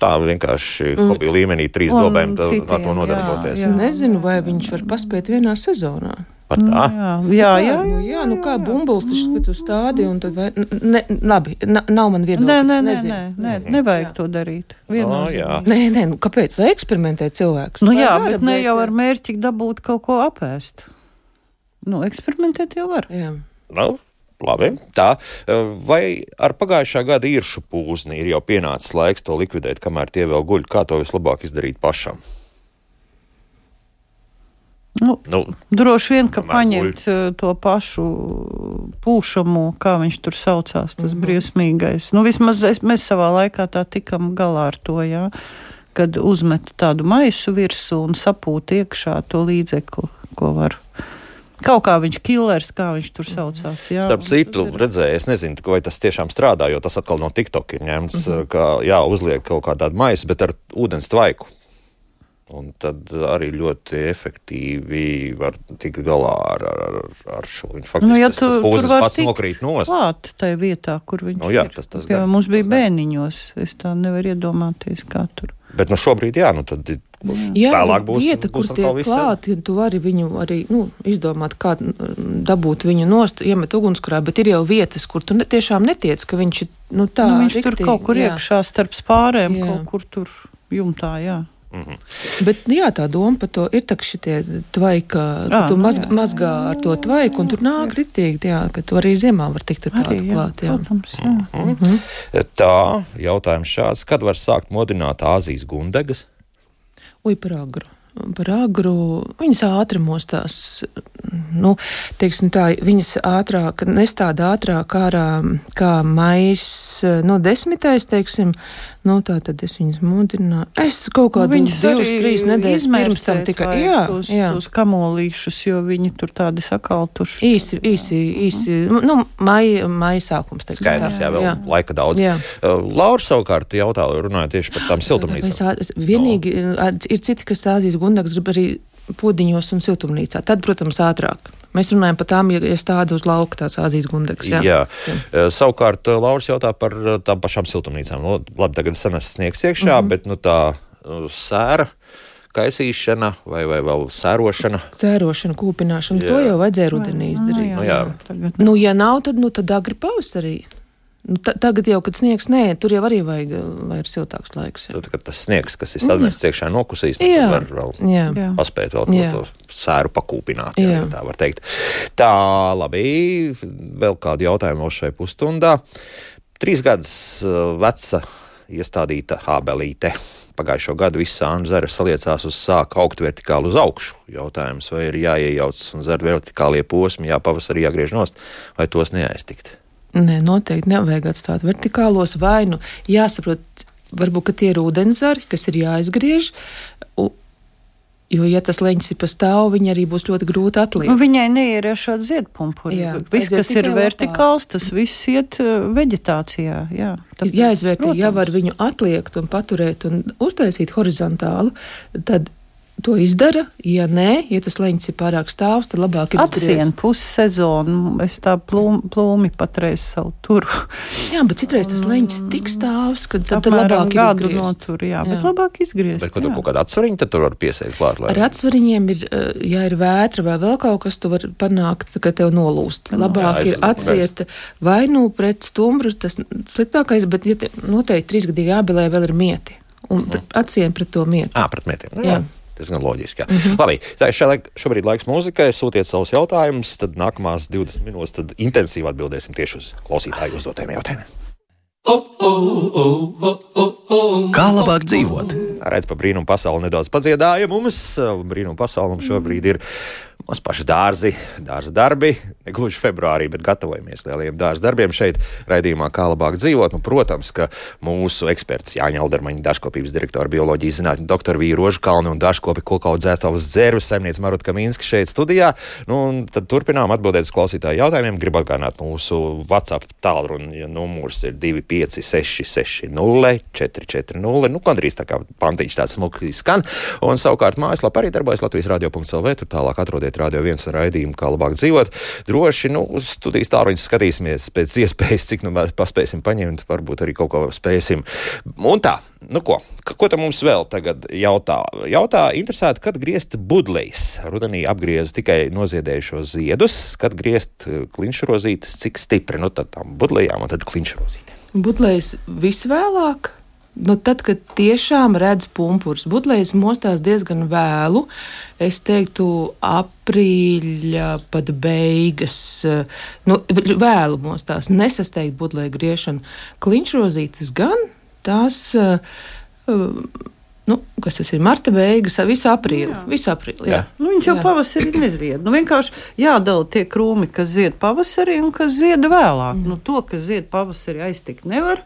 tā vienkārši mm. hobija līmenī, trīs dobēm ar to nodarboties. Jā, jā. Nezinu, vai viņš var paspēt vienā sezonā. Pat tā? Nu, jā, jā, jā. jā, nu, jā nu kā bumbulis, tas ir tu stādi, un tad vai, ne, labi, nav man viedokļa. Nē, nē, nē, nē, nē, nevajag jā. to darīt. Oh, jā. nē, nē, nu kāpēc, lai eksperimentē cilvēks? Nu jā, bet ne jau ar mērķi dabūt kaut ko apēst. Nu, eksperimentēt jau var. Jā. Nu, Labi, tā. Vai ar pagājušā gada īršu pūzni ir jau pienācis laiks to likvidēt, kamēr tie vēl guļ? Kā to vislabāk izdarīt pašam? Nu, nu, droši vien, ka paņemt guļ. to pašu pūšamu, kā viņš tur saucās, tas mm -hmm. briesmīgais. Nu, vismaz es, mēs savā laikā tā tikam galā ar to, jā, kad uzmet tādu maisu virsū un sapūt iekšā to līdzekli, ko var Kaut kā viņš killers, kā viņš tur saucās. Jā, Starp citu, ir... redzēju, es nezinu, vai tas tiešām strādā, jo tas atkal no TikTok ir ņemts, mm -hmm. ka jā, uzliek kaut kādu maisu, bet ar ūdens tvaiku. Un tad arī ļoti efektīvi var tikt galā ar, ar, ar šo. Faktiski nu, ja tu, tas, tas pūzes pats nokrīt nost. Klāt tajā vietā, kur viņš nu, jā, tas, tas ir. Jā, mums bija bēniņos, es tā nevaru iedomāties, kā tur. Bet nu šobrīd, jā, nu tad Jā, tālāk būs vieta, būs kur tiek klāti, un tu vari viņu arī nu, izdomāt, kā dabūt viņu nost, iemet ugunskurā, bet ir jau vietas, kur tu ne, tiešām netiec, ka viņš ir nu, tā. Nu, viņš riktīgi, tur kaut kur jā. iekšā starp spārēm, jā. kaut kur tur jumtā, jā. -hmm. Bet jā, tā doma par to ir tā, ka šitie tvaika, jā, tu mazg, jā, mazgā jā, ar to tvaiku, un tur nāk ritīgi, jā, ka tu arī ziemā var tikt ar tādu klāt. Jā. Protams, jā. Mm -hmm. Mm -hmm. Tā, jautājums šāds, kad var sākt modināt Āzijas gundegas? Ui, par agru. Par agru viņas ātri mostās. Nu, teiksim, tā, viņas ātrāk, nestāda ātrāk ārā kā maijs, nu, desmitais, teiksim, Nu, tā tad es viņas mudināju. Es kaut kādā veidā divas, trīs nedēļas pirms tam tikai jā, tos, jā. tos kamolīšus, jo viņi tur tādi sakaltuši. Īsi, īsi, īsi. Nu, maija, maija sākums. Teiksim, Skaidrs, jā, vēl jā. laika daudz. Jā. Uh, Laura savukārt jautāja, runāja tieši par tām siltumnīcām. Es, vienīgi no. ir citi, kas Āzijas gundaks grib arī podiņos un siltumnīcā. Tad, protams, ātrāk. Mēs runājam par tām, ja stāda uz lauka tās Āzijas gundegas. Jā. jā. jā. Savukārt, Lauris jautā par tām pašām siltumnīcām. Nu, labi, tagad senas sniegs iekšā, mm -hmm. bet nu, tā sēra kaisīšana vai, vai vēl sērošana. Sērošana, kūpināšana, jā. to jau vajadzēja rudenī izdarīt. Nu, jā. Jā. Nu, ja nav, tad, nu, tad agri pavasarī. Nu, tagad jau, kad sniegs nē, tur jau arī vajag, lai ir siltāks laiks. Tad, kad tas sniegs, kas ir sadmests iekšā nokusīs, tad jā. var vēl jā. paspēt vēl to, to sēru pakūpināt, jā, jā. tā var teikt. Tā, labi, vēl kādu jautājumu šai pusstundā. Trīs gadus uh, veca iestādīta habelīte. Pagājušo gadu viss sānu zara saliecās uz sāka augt vertikāli uz augšu. Jautājums, vai ir jāiejaucas un zara vertikālie posmi, jāpavasarī jāgriež nost, vai tos neaiztikt? Nē, noteikti nevajag atstāt vertikālos vai nu jāsaprot, varbūt tie ir ūdenzari, kas ir jāizgriež. Jo, ja tas leņķis ir pa stāvu, viņa arī būs ļoti grūti atliekt. Nu, viņai neieriešot ziedpumpuri. Jā, Viss, kas ir vertikāls, tas viss iet uh, veģetācijā. Jā, Ir jāizvērtē, ja var viņu atliekt un paturēt un uztaisīt horizontāli, tad to izdara. Ja nē, ja tas leņķis ir pārāk stāvs, tad labāk ir Atsien izgriezt. pussezonu, es tā plūmi, plūmi patreiz savu turu. Jā, bet citreiz tas leņķis tik stāvs, ka tad, tad labāk ir gadu notur, jā, jā, bet labāk izgriezt. Bet, ko tu jā. kaut kādā atsvariņā, tad tur var piesēt klāt. Lai... Ar atsvariņiem ir, eh, ja ir vētra vai vēl kaut kas, tu vari panākt, ka tev nolūst. Labāk Jā, ir aiz- atsiet vai nu pret stumbru, tas sliktākais, bet ja te, noteikti trīsgadīgi jābelē vēl ir mieti. Un Mhm. pret- atsien pret to mietu. Ā, pret mētiem. Nu, Jā. jā. Tas gan loģiski. Mm -hmm. Labi, tā ir šā, šobrīd laiks mūzikai. Sūtiet savus jautājumus, tad nākamās 20 minūtes tad intensīvi atbildēsim tieši uz klausītāju uzdotiem jautājumiem. Kā labāk dzīvot? Redz, pa brīnumu pasauli nedaudz padziedāja mums. Brīnumu pasauli mums šobrīd ir mums paši dārzi, dārza darbi. Ne gluži februārī, bet gatavojamies lielajiem dārza darbiem šeit, raidījumā, kā labāk dzīvot. Nu, protams, ka mūsu eksperts Jāņa Aldermaņa, dažkopības direktora, bioloģijas zinātņu doktora Vīra Rožkalna un dažkopi kokaudzēs dzēstāvas dzērves saimniece Maruta Kaminska šeit studijā. Nu, tad turpinām atbildēt uz klausītāju jautājumiem. Gribu atgādināt mūsu WhatsApp tālruni, ja numurs ir 256 0 440. Nu, gandrīz tā kā pantiņš tāds smuki skan. Un savukārt mājaslapā arī darbojas Latvijas radio.lv. Tur tālāk atrodiet radio viens raidījumu, kā labāk dzīvot. Droši, nu, studijas tālruņus skatīsimies pēc iespējas, cik nu mēs paspēsim paņemt, varbūt arī kaut ko spēsim. Un tā, nu ko, ko tam mums vēl tagad jautā? Jautā, interesēti, kad griezt budlejas. Rudenī apgriezu tikai noziedējušos ziedus, kad griezt eh, klinšrozītes, cik stipri, nu tad tam budlejām un tad klinšrozītēm. Budlējs visvēlāk. Nu, tad, kad tiešām redz pumpurus, butlējas mostās diezgan vēlu. Es teiktu, aprīļa pat beigas, eh, nu, vēlu mostās, nesasteigt butlēju griešanu. Klinšrozītes gan tās. eh, eh, Nu, kas tas ir? Marta beigas, visu aprīli. Jā. Visu aprīli jā. Jā. Nu, viņš jau Jā. pavasarī nezied. Nu, vienkārši jādala tie krūmi, kas zied pavasarī un kas zied vēlāk. Mm. Nu, to, kas zied pavasarī, aiztikt nevar.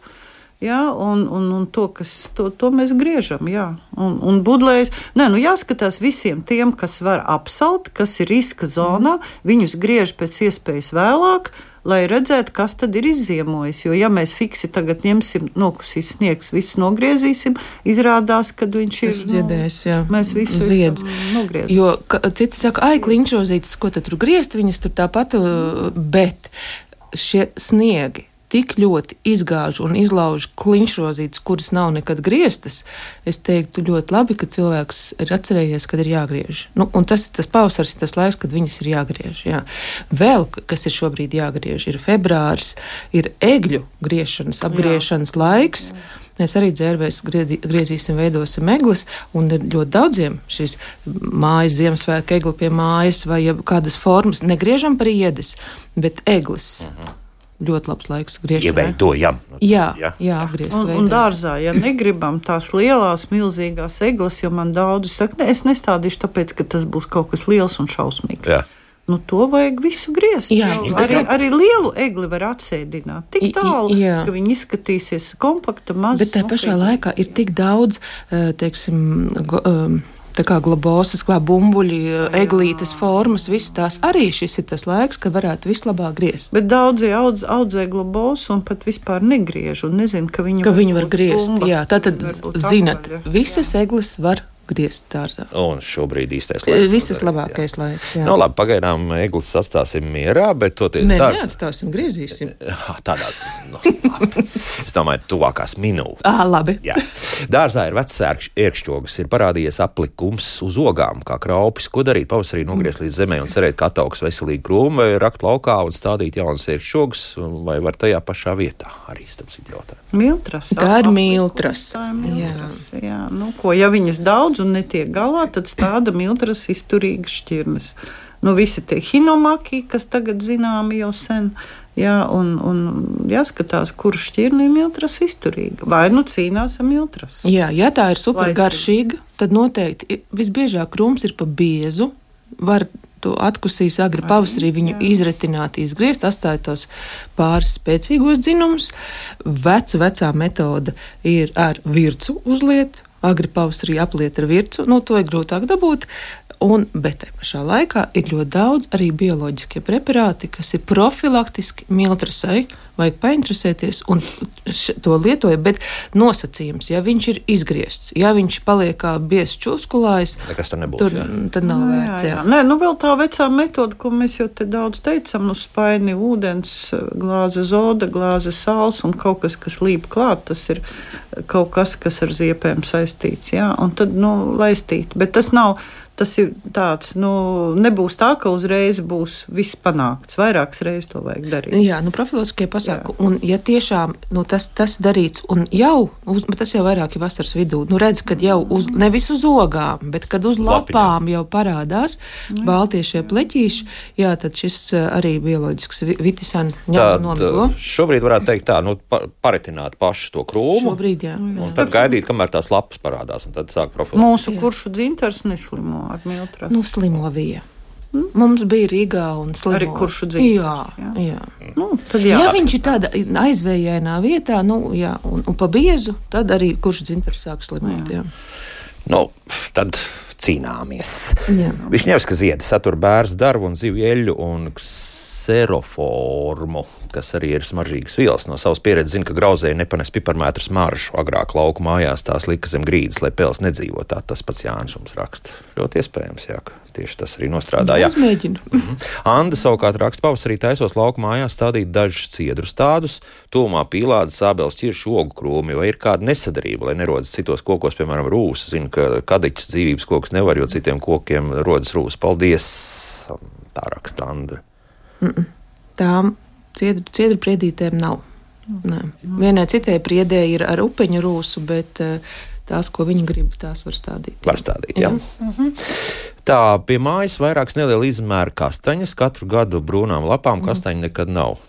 Jā, un, un, un to, kas, to, to mēs griežam. Jā. Un, un budlējas, nē, nu jāskatās visiem tiem, kas var apsalt, kas ir riska zonā, mm. viņus griež pēc iespējas vēlāk. Lai redzētu, kas tad ir izziemojis. Jo, ja mēs fiksi tagad ņemsim, nokusīs sniegs, visu nogriezīsim, izrādās, ka viņš ir Tas dziedēs, jā. Mēs visu Ziedz. nogriežam. Jo ka, citi saka, ai, kliņšozītas, ko tad tur griezt, viņas tur tāpat, uh, bet šie sniegi tik ļoti izgāž un izlauž kliņšrozītas, kuras nav nekad grieztas, es teiktu ļoti labi, ka cilvēks ir atcerējies, kad ir jāgriež. Nu, un tas, tas pavasaris ir tas laiks, kad viņas ir jāgriež. Jā. Vēl, kas ir šobrīd jāgriež, ir februāris, ir egļu griešanas, apgriešanas laiks. Mēs arī dzērvēs griezīsim, veidosim eglis, un ir ļoti daudziem šīs mājas, Ziemassvētku egli pie mājas vai kādas formas. Negriežam par iedes, bet eglis. Ļoti labs laiks griežot. Ieveidojam. Jā, Jā. jā, jā apgriezt. Un, un dārzā, ja negribam tās lielās, milzīgās eglis, jo man daudzi saka, ne, es nestādīšu, tāpēc, ka tas būs kaut kas liels un šausmīgs. Jā. Nu, to vajag visu griezt. Jā, bet arī, arī lielu egli var atsēdināt. Tik tālu, jā. ka viņi izskatīsies kompakta, maza. Bet tajā pašā laikā ir tik daudz, eh, teiksim, go- um, tā kā globosas, kā bumbuļi, eglītes formas, visas tās arī šis ir tas laiks, kad varētu vislabāk griezt. Bet daudzi audz, audzē globos un pat vispār negriež un nezinu, ka viņi Ka var būt griezt. bumba, Jā, tā tad var zinat, visas eglis var griezt dārzā. Un šobrīd īstais laiks. Viss darīt, jā. labākais laiks. Jā. Nu, labi, pagaidām eglis atstāsim mierā, bet toties Nē, dārsts- neatstāsim, griezīsim. Ah, Tādās, nu, labi. es domāju, tuvākās minūtes. Ah, labi. Jā. Dārzā ir vecs ērkšķogas, ir parādījies aplikums uz ogām, kā kraupis. Ko darīt? Pavasarī nogriezt līdz zemē un cerēt, ka ataugs veselīgi krūmi, vai rakt laukā un stādīt jaunas ērkšķogas, vai var tajā pašā vietā arī citu jautājumu. Miltras. Tā ir miltras. Tā ir miltras. Jā. Jā. Nu, ko, ja viņas daudz un netiek galā, tad stāda miltras izturīgas šķirnes. Nu, visi tie hinomaki, kas tagad zināmi jau sen. Jā, un, un jāskatās, kurš šķirne ir miltras izturīga. Vai nu cīnās ar miltras. Jā, ja tā ir supergaršīga, tad noteikti visbiežāk krūms ir pa biezu. Var to atkusīs agri pavasarī, viņu izretināt, izgriezt, atstāt tos pāris spēcīgos dzinumus. Veca, vecā metode ir ar vircu uzliet. Agri pavasarī apliet ar vircu, nu, to ir grūtāk dabūt. Un, bet te pašā laikā ir ļoti daudz arī bioloģiskie preparāti, kas ir profilaktiski miltrasai. Vajag painteresēties un to lietot, bet nosacījums, ja viņš ir izgriezts, ja viņš paliek kā biezs čūskulājs, tur nebūs. tur jā. tad nav Nu, vērts. jā, jā. Nē, nu vēl tā vecā metode, ko mēs jau te daudz teicām, nu spaini, ūdens, glāze zoda, glāze sāls un kaut kas, kas līp klāt, tas ir kaut kas, kas ar ziepēm saistīts, jā, un tad, nu, laistīt, bet tas nav, tas ir tāds, nu, nebūs tā, ka uzreiz būs viss panākts, vairākas reizes to vajag darīt. Jā, nu, profilaktiskie pasākumi. Un, ja tiešām nu, tas, tas darīts, un jau, uz, bet tas jau vairāk ir vasaras vidū, nu, redz, kad jau uz, nevis uz ogām, bet kad uz lapām jau parādās baltie šie pleķīši, jā, tad šis eh, arī bioloģisks vi- vitisāni nomigo. uh, šobrīd varētu teikt tā, nu, pa, paritināt pašu to krūmu. Šobrīd, jā. Un tad gaidīt, kamēr tās lapas parādās, un tad sāk profilēt. Mūsu kuršu dzintars neslimo ar miltras. Nu, slimovija. Mums bija Rīgā un Slimovija. Arī kuršu dzīvības, Jā, jā. jā. Nu, tad jā. Ja viņš ir tādā aizvējainā vietā, nu, jā, un, un pa biezu, tad arī kurš dzintars sāk slimot. Jā. Nu, tad cīnāmies. Jā. Višņevska ziedi satur bērnu darbu un zivju eļļu un kseroformu, kas arī ir smaržīgas vielas. No savas pieredzes zinu, ka grauzēji nepanes piparmētru smaržu. Agrāk lauku mājās tās lika zem grīdas, lai pels nedzīvo. Tā tas pats Jānis mums raksta. Ļoti iespējams, jā, ka tieši tas arī nostrādāja. Uzmēģinu. Anda savukārt raksta, pavasarī taisos lauku mājās stādīt dažus ciedru stādus, tūmā pīlādes, sābels, ķiršu ogu krūmi, vai ir kāda nesadarība, lai nerodas citos kokos, piemēram, rūsa. Zinu, ka kadiķis dzīvības koks nevar, jo citiem kokiem rodas rūsa. Paldies! Tā raksta Andra. Tām ciedru, ciedru priedītēm nav. Nē. Vienai citai priedē ir ar upeņu rūsu, bet eh, tās, ko viņi grib, tās var stādīt. Var stādīt, jā. Tā pie mājas vairākas neliela izmēra kastaņas. Katru gadu brūnām lapām kastaņa nekad nav.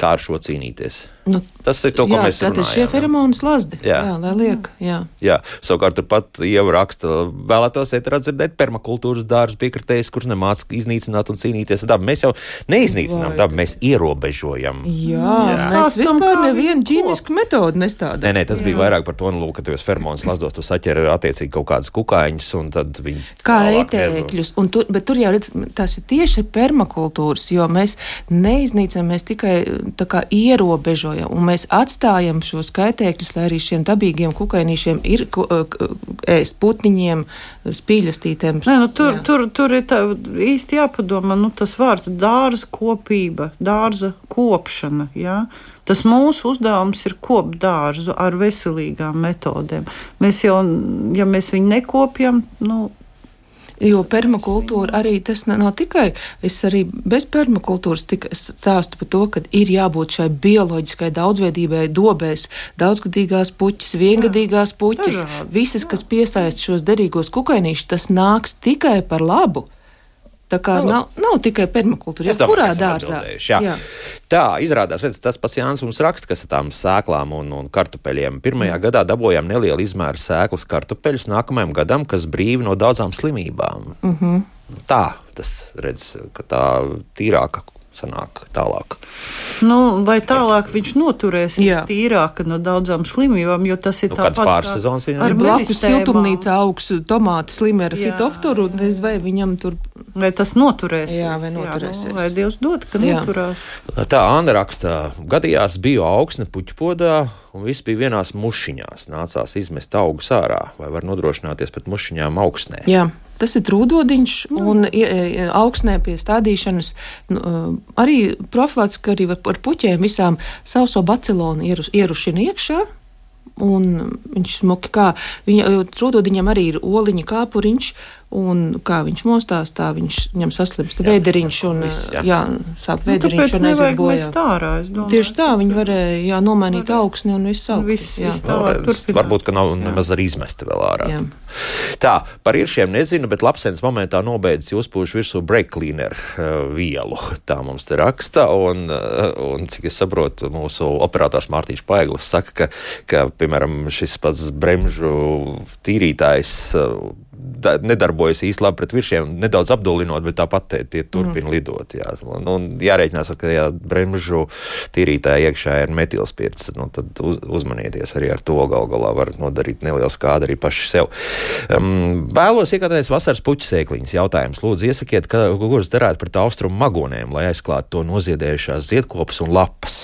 Kā ar šo cīnīties? Nu, Tas ir to, ko jā, mēs šie runājam. jā. feromoni slazdi. Jā. Jā, lai liek. Jā. Jā, savukārt turpat jau raksta, vēlētos iet dzirdēt permakultūras dārza piekritējus, kurš nemāca iznīcināt un cīnīties ar dabu. Mēs jau neiznīcinām dabu, mēs ierobežojam. Jā, Jā. mēs vispār nevienu ķīmisku metodu nestādām. Nē, nē, tas bija vairāk par to, nu, ka tajos fermonos lazdos tu saķer attiecīgi kaut kādus kukaiņus, un tad viņi Kā ētēkļus, un tur, bet tur jau redz, tas ir tieši permakultūras, jo mēs neiznīcam, mēs tikai tā kā ierobežojam, un mēs atstājam šos kaitēkļus, lai arī šiem dabīgiem kukainīšiem ir ko- k- ēst putniņiem, spīļastītēm. Nē, nu, tur, Jā. tur, tur ir tā, īsti jāpadomā, nu, tas vārds dārza kopība, dārza kopšana. Ja? Tas mūsu uzdevums ir kopt dārzu ar veselīgām metodēm. Mēs jau, ja mēs viņu nekopjam, nu, Jo permakultūra arī tas na- nav tikai. Es arī bez permakultūras stāstu par to, ka ir jābūt šai bioloģiskai daudzveidībai, dobēs, daudzgadīgās puķis, viengadīgās puķis. Visas, kas piesaista šos derīgos kukainīšus, tas nāks tikai par labu. Tā kā nav, nav tikai permakultūra, Es ja domāju, kurā dārzā. Jā. Jā. Tā izrādās, redz, tas pats Jānis mums raksta, kas ar tām sēklām un, un kartupeļiem. Pirmajā mm. gadā dabūjām nelielu izmēru sēklas kartupeļus, nākamajam gadam, kas brīvi no daudzām slimībām. Mm -hmm. Tā, tas redz, ka tā tīrāka sanāk tālāk. nu, vai tālāk viņš noturēsies Jā. tīrāk no daudzām slimībām, jo tas ir Nu, pāris sezonas viņam ar. Blakus siltumnīcā augs tomāti slimi ar Jā. fitoftoru, un es vai viņam tur Vai tas noturēsies? Jā, vai noturēsies. nu, vai Dievs dod, ka Jā. noturās? Tā Anna raksta, gadījās bija augsne puķpodā, un viss bija vienās mušiņās. Nācās izmest augus ārā, vai var nodrošināties pret mušiņām augsnē. Jā. Tas ir trūdodiņš, un ie- ie- augsnē pie stādīšanas nu, uh, arī profilaktiski arī var ar puķiem visām sauso bacilonu ieru, ierušina iekšā. Un viņš smuki kā viņa trūdodiņam arī ir oliņa kāpuriņš, un kā viņš mostās, tā viņš viņam saslimst vēderiņš, un jā. jā, sāp Nu, vēderiņš tāpēc un aiziet nevajag bojā. mest ārā. es domāju. Tieši tā, viņi varēja jā, nomainīt augsni un viss augsni. Viss- jā. viss tālāk Nu, turpināt. Varbūt, ka nav nemaz arī izmesta vēl ārā. Jā. Tā, par iršiem nezinu, bet Lapsens momentā nobeidzis uzpūš virsū brake cleaner uh, vielu. Tā mums te raksta, un, uh, un cik es saprotu, mūsu operators Mārtiņš Paiglis saka, ka, ka, piemēram, šis pats bremžu tīrītājs uh, nedarbojas īsti labi pret viršiem, nedaudz apdulinot, bet tāpat tie, tie turpina mm. lidot. Jā. Un, un jārēķinās, ka ja bremžu tīrītāja iekšā ir metilspirts, nu, tad uz, uzmanieties arī ar to gal galā var nodarīt nelielu skādu arī paši sev. Um, vēlos iegādāties vasaras puķu sēkliņas jautājums. Lūdzu, iesakiet, ka, kuras derētu pret austrumu magoniem, lai aizklātu to noziedējušās ziedkopas un lapas.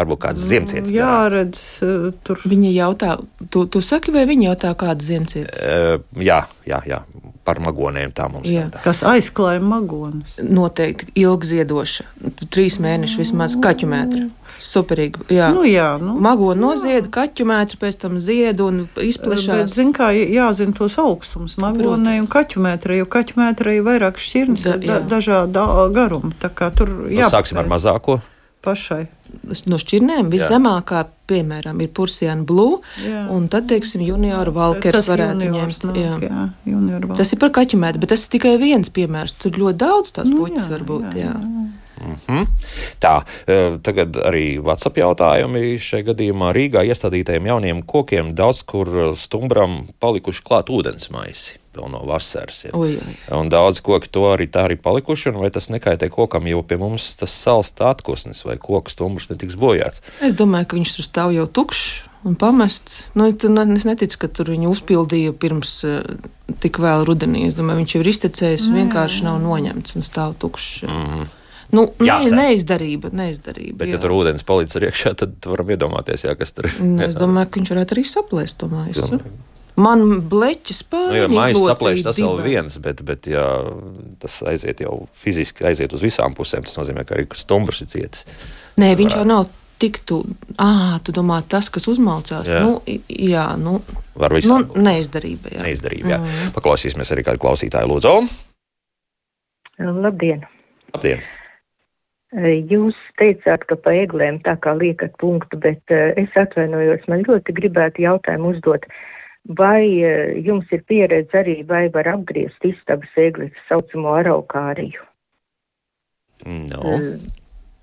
Varbūt kāds ziemcietis. Jā, redz, eh, tur. Viņa jautā, tu, tu saki, vai viņa jautā, kāda ziemcietis? Uh, jā, jā, jā, par magoniem tā mums Jā. jautā. Kas aizklāja magonus? Noteikti ilgziedoša. Trīs mēneši vismaz kaķu metru. Superīgi. Jā. Nu, jā, nu. Mago nozieda, kaķu metru, pēc tam zied un Bet, izplešās. zin, kā jāzina tos augstumus, magonai un kaķumetrai, jo kaķumetrai ir vairāk šķirnes, Da- dažāda garuma. Tā kā tur Nu, jā, sāksim ar mazāko. Pašai. No šķirnēm viszemākā, piemēram, ir Pursijana Blue, Jā. un tad, teiksim, junioru valkers Tas varētu ņemt. nāk, jā. jā, junior valkers. Tas ir par kaķu metru, bet tas ir tikai viens piemērs. Tur ļoti daudz tās Nu, puķis jā, var būt. jā, Jā. Mhm. Tā, e, tagad arī WhatsApp jautājumi. Šajā gadījumā Rīgā iestādītajiem jauniem kokiem daudz kur stumbram palikuši klāt ūdens maisi. Vēl no vasaras. Ja. Oi, oi. Un daudz koki to arī tā arī palikuši, un vai tas nekaitē kokam, jo pie mums tas sals tā atkusnis, vai koks stumbrs netiks bojāts. Es domāju, ka viņš tur stāv jau tukšs un pamests. Nu, es neticu, ka tur viņu uzpildīja pirms uh, tik vēl rudenī. Es domāju, viņš jau ir iztecējis un vienkārši nav noņemts un stāv tukšs. Mhm. Nu, ne, Jācer. neizdarība, neizdarība. Bet, jā. ja tur ūdens palicis arī iekšā, tad varam iedomāties, jā, kas tur ir. Nu, es domāju, ka viņš varētu arī saplēst to maisu. Man bleķis Nu, pāri. ja maisa saplēš, tas vēl viens, bet, bet ja tas aiziet jau fiziski, aiziet uz visām pusēm, tas nozīmē, ka arī stumbrs ir cietis. Nē, viņš jau nav tik tu. Ah, tu domā, tas, kas uzmalcās. Jā. Nu, jā, nu, Var nu būt. neizdarība. Jā. Neizdarība. Jā. Paklausīsimies arī kādu klausītāju. Lūdzu, Labdien! labdien! Jūs teicāt, ka pa eglēm tā kā liekat punktu, bet eh, es atvainojos, man ļoti gribētu jautājumu uzdot. Vai eh, jums ir pieredze arī, vai var apgriezt istabas egli, tā saucamo araukāriju? No,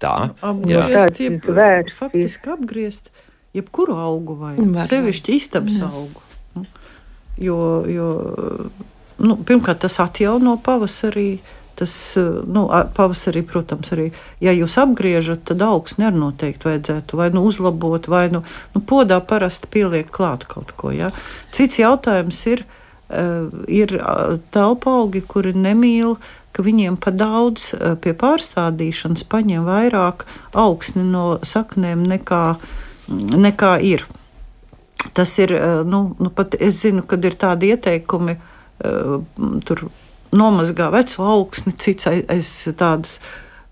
tā. Apgriezt, jeb, vērsts ir. faktiski apgriezt jebkuru augu vai Var, sevišķi istabas augu. Nu, Jo, jo nu, pirmkārt tas atjauno pavasarī. Tas nu, a- pavasarī, protams, arī, ja jūs apgriežat, tad augsni arī noteikti vajadzētu vai nu uzlabot, vai nu, nu podā parasti pieliek klāt kaut ko. Ja? Cits jautājums ir, uh, ir telpa augi, kuri nemīl, ka viņiem pa daudz uh, pie pārstādīšanas paņem vairāk augsni no saknēm nekā, nekā ir. Tas ir, nu, nu pat es zinu, kad ir tādi ieteikumi, tur nomazgā veco augsni, cits aiz, aiz tādas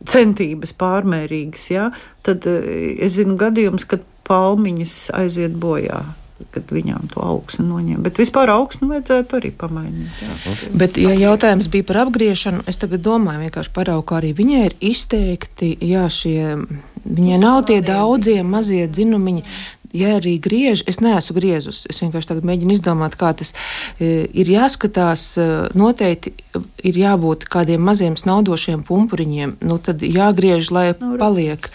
centības pārmērīgas, ja? tad uh, es zinu gadījumus, kad palmiņas aiziet bojā. Kad viņām to augsni noņem. Bet vispār augsni vajadzētu arī pamainīt. Jā. Bet, ja jautājums bija par apgriešanu, es tagad domāju, vienkārši paraugu, kā arī viņai ir izteikti, jā, šie, viņai nav tie daudzie mazie dzinumiņi. Ja arī griež, es neesmu griezus. Es vienkārši tagad mēģinu izdomāt, kā tas e, ir jāskatās. e, Noteikti ir jābūt kādiem maziem snaudošiem pumpuriņiem. Nu, tad jāgriež, lai Nu, paliek.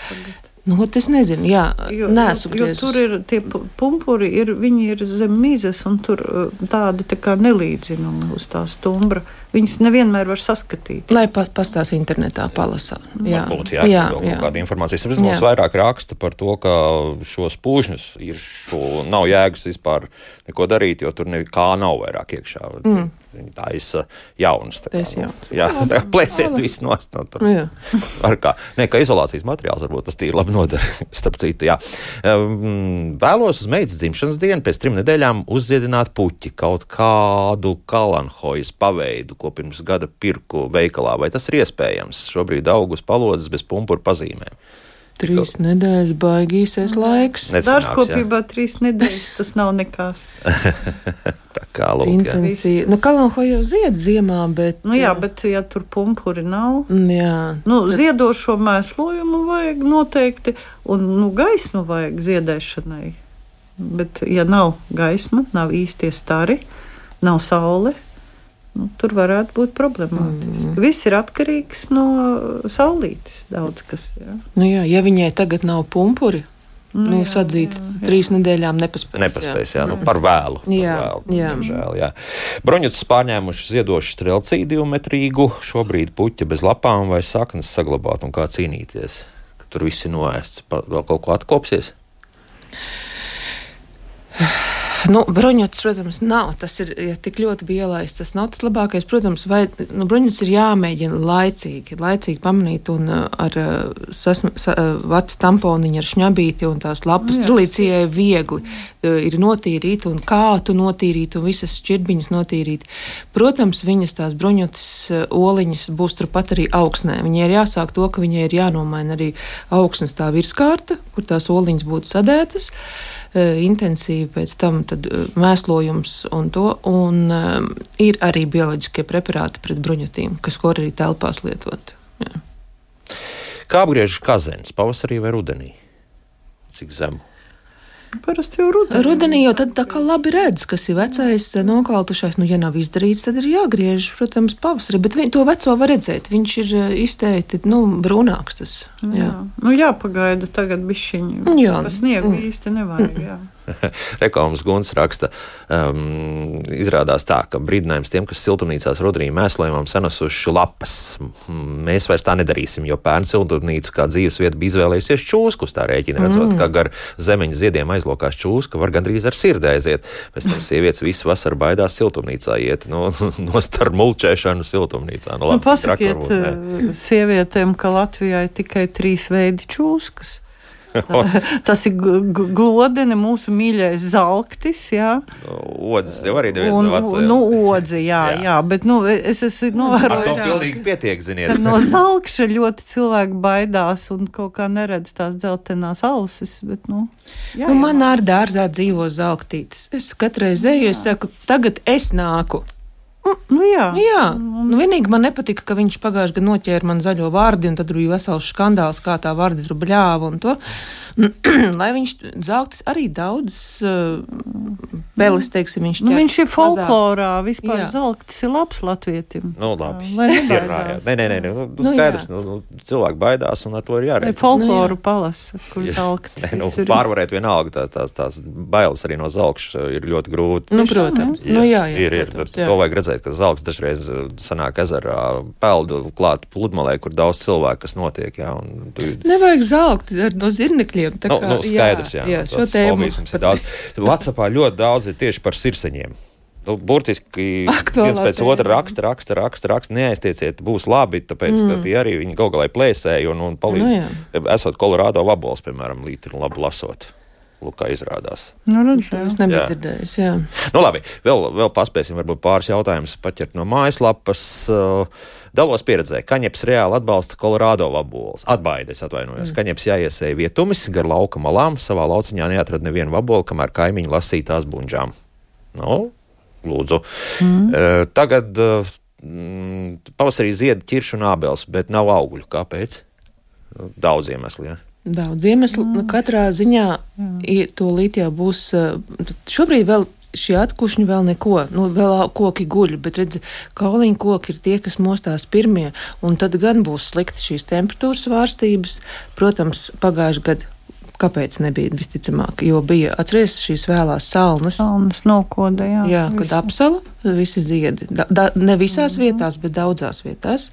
Nu, es nezinu, jā, Jo, jo, jo tur ir tie pu- pumpuri, ir, viņi ir zem mizas, un tur uh, tādi tā kā nelīdzinumi uz tā stumbra. Viņus nevienmēr var saskatīt. Lai pa, pastāsta internetā, palasā. Jā, Varbūt, jā, jā, jā. kāda informācija. Es mums vairāk raksta par to, ka šos pūžņus ir šo, nav jēgas vispār neko darīt, jo tur nekā nav vairāk iekšā. Mm. Viņi taisa jaunas. tā kā, jaunas. Jā, tā kā plēsiet visu nost. No, tur. Jā. Ar kā. Nē, kā izolācijas materiāls varbūt tas tīri labi noder. Starp citu, jā. Vēlos uz meitas dzimšanas dienu pēc trim nedēļām uzziedināt puķi kaut kādu kalanhojas paveidu, ko pirms gada pirku veikalā. Vai tas ir iespējams? Šobrīd augus palodzes bez pumpuru pazīmēm. Trīs nedēļas baigīsies laiks. Necenāks, jā. Dārzkopībā trīs nedēļas tas nav nekas. Tā kā lūk. Intensīvi. Nu, Kalanho jau zied ziemā, bet. Nu, jā, bet ja tur pumpuri nav. Mm, Jā. Nu, ziedošo mēslojumu vajag noteikti, un nu, gaismu vajag ziedēšanai. Bet, ja nav gaisma, nav īstie stari, nav saule, nu, tur varētu būt problemātiski. Mm. Viss ir atkarīgs no saulītes. Daudz kas. Jā. Nu, jā, ja viņai tagad nav pumpuri, nu, sadzīt trīs nedēļām nepaspēs. Nepaspēs, jā, jā nu, par vēlu. Jā, par vēlu jā. Diemžēl, jā. Bruņuts pārņēmuši ziedošu strelcī divmetrīgu, šobrīd puķa bez lapām vai saknes saglabāt un kā cīnīties. ka Tur viss ir noēsts. Vēl kaut ko atkopsies? Nu, bruņuts, protams, nav. Tas ir ja tik ļoti bija ielaists. Tas nav tas labākais. Protams, vai nu, bruņuts ir jāmēģina laicīgi, laicīgi pamanīt un uh, ar uh, sasma- sa, uh, vats tamponiņu ar šņabīti un tās lapas Jā. trilīcijai viegli uh, ir notīrīt un kā tu notīrīt un visas šķirbiņas notīrīt. Protams, viņas tās bruņutas uh, oliņas būs turpat arī augsnē. Viņai ir jāsāk to, ka viņai ir jānomaina arī augsnes tā virskārta, kur tās oliņas būtu sadētas eh, intensīvi pēc tam eh, mēslojums un to. Un um, ir arī bioloģiskie preparāti pret bruņotīm, kas ko arī telpās lietot. Jā. Kā apgriež kazens pavasarī vai rudenī? Cik zemu? Parasti jau rudenī. Rudenī jau tad tā kā labi redz, kas ir vecais, nokautušais. Nu, ja nav izdarīts, tad ir jāgriež, protams, pavasarī. Bet viņ, to veco var redzēt. Viņš ir eh, izteikti nu, brūnāks. Tas, jā. Jā. Nu, jāpagaida tagad bišķiņu. Jā. Sniegu Mm. īsti nevajag. Jā. Reklāmas Guns raksta, um, izrādās tā, ka brīdinājums tiem, kas siltumnīcās rudenī mēslojumam sanesuši lapas. M- Mēs vairs tā nedarīsim, jo pērn siltumnīca kā dzīves vieta bija izvēlējusies čūsku. uz Tā rēķina redzot, mm. ka gar zemeņa ziediem aizlokās čūska, var gandrīz ar sirdi aiziet. Pēc tam sievietes visu vasaru baidās siltumnīcā iet, no, no starp mulčēšanu siltumnīcā. Nu, Nu, labi, traki pasakiet varbūt ne. eh, sievietēm, ka Latvijā ir tikai trīs veidi čūskas. Tas ir g- g- glodene, mūsu mīļais zelktis, jā. Odzes jau arī neviens vecais. nu, odze, jā, Jā. jā. jā, bet, nu, es esmu Ar to novērojis. pilnīgi pietiek, ziniet. No zelkša ļoti cilvēki baidās un kaut kā neredz tās dzeltenās ausis. Bet, nu, jā, Nu, man ar dārzā dzīvo zelktītes. Es katru reizi eju, es saku, tagad es nāku. Nu, jā. Jā, nu, vienīgi man nepatika, ka viņš pagājušajā gadā noķēra man zaļo vārdu, un tad bija vesels skandāls, kā tā vārdi tur bļāva. un to. Lai viņš zeltis arī daudz uh, peles, teiksim, viņš, Nu, viņš ir mazāk. folklorā. Vispār Jā. zelktis ir labs latvietim. Nu, labi. Lai nebaidās. rājā. Nē, nē, nē, nu, nu, Nu, skaidrs. jā. Nu, nu, cilvēki baidās, un ar to ir jārēķina. folkloru palasa, kur zelktis Nē, nu, pārvarēt vienalga tās, tās, tās bailes arī no zelkša ir ļoti grūti. Nu, protams, nu, jā, jā, ir, ir, protams, jā. to vajag redzēt, ka zelks dažreiz uh, sanāk ezerā peldu klāt pludmalē, kur daudz cilvēku, kas notiek. Jā, un tu, Nevajag ar no zirnekļiem. tā Nu, kā- nu, skaidrs, jā, jā nu, šo tēmu. mums ir daudz. Vācijā ļoti daudz ir tieši par sirseņiem. Nu, burtiski Aktuālā viens pēc tēma. otra raksta, raksta, raksta, raksta. Neaiztieciet, būs labi, tāpēc, mm. ka tie arī viņi kā lai plēsēja un, un palīdz. Nu, esot Kolorādo vabols, piemēram, līdzi labi lasot. Lūk, kā izrādās. Nu, redz, jā. Es nebiju Jā. dzirdējis. Jā. Nu, labi, vēl, vēl paspēsim, varbūt pāris jautājumus paķert no mājaslapas. Uh, Dalos pieredzē, ka Kaņepes reāli atbalsta Kolorādo vaboles. Atbaides, atvainojos. Mm. Kaņepes jāiesēja vietumis gar lauka malām. Savā lauciņā neatrada nevienu vabolu, kamēr kaimiņi lasīja tās buņģām. Nu, lūdzu. Mm. Uh, tagad uh, pavasarī zied ķiršu un ābels, bet nav augļu. Kāpēc? Nu, Daudz iemeslu. Ja? Daudz iemeslu. Nu, katrā ziņā ir, to jau būs. uh, Šobrīd vēl šie atkušņi vēl neko, nu, vēl koki guļ, bet redz, kauliņu koki ir tie, kas mostās pirmie, un tad gan būs slikti šīs temperatūras svārstības. Protams, pagājušajā gadā. Kāpēc nebija visticamāk? Jo bija atcerieties šīs vēlās salnas. Saunas nokoda, jā. Jā, kad apsala visi ziedi. Da, da, ne visās Mhm. vietās, bet daudzās vietās.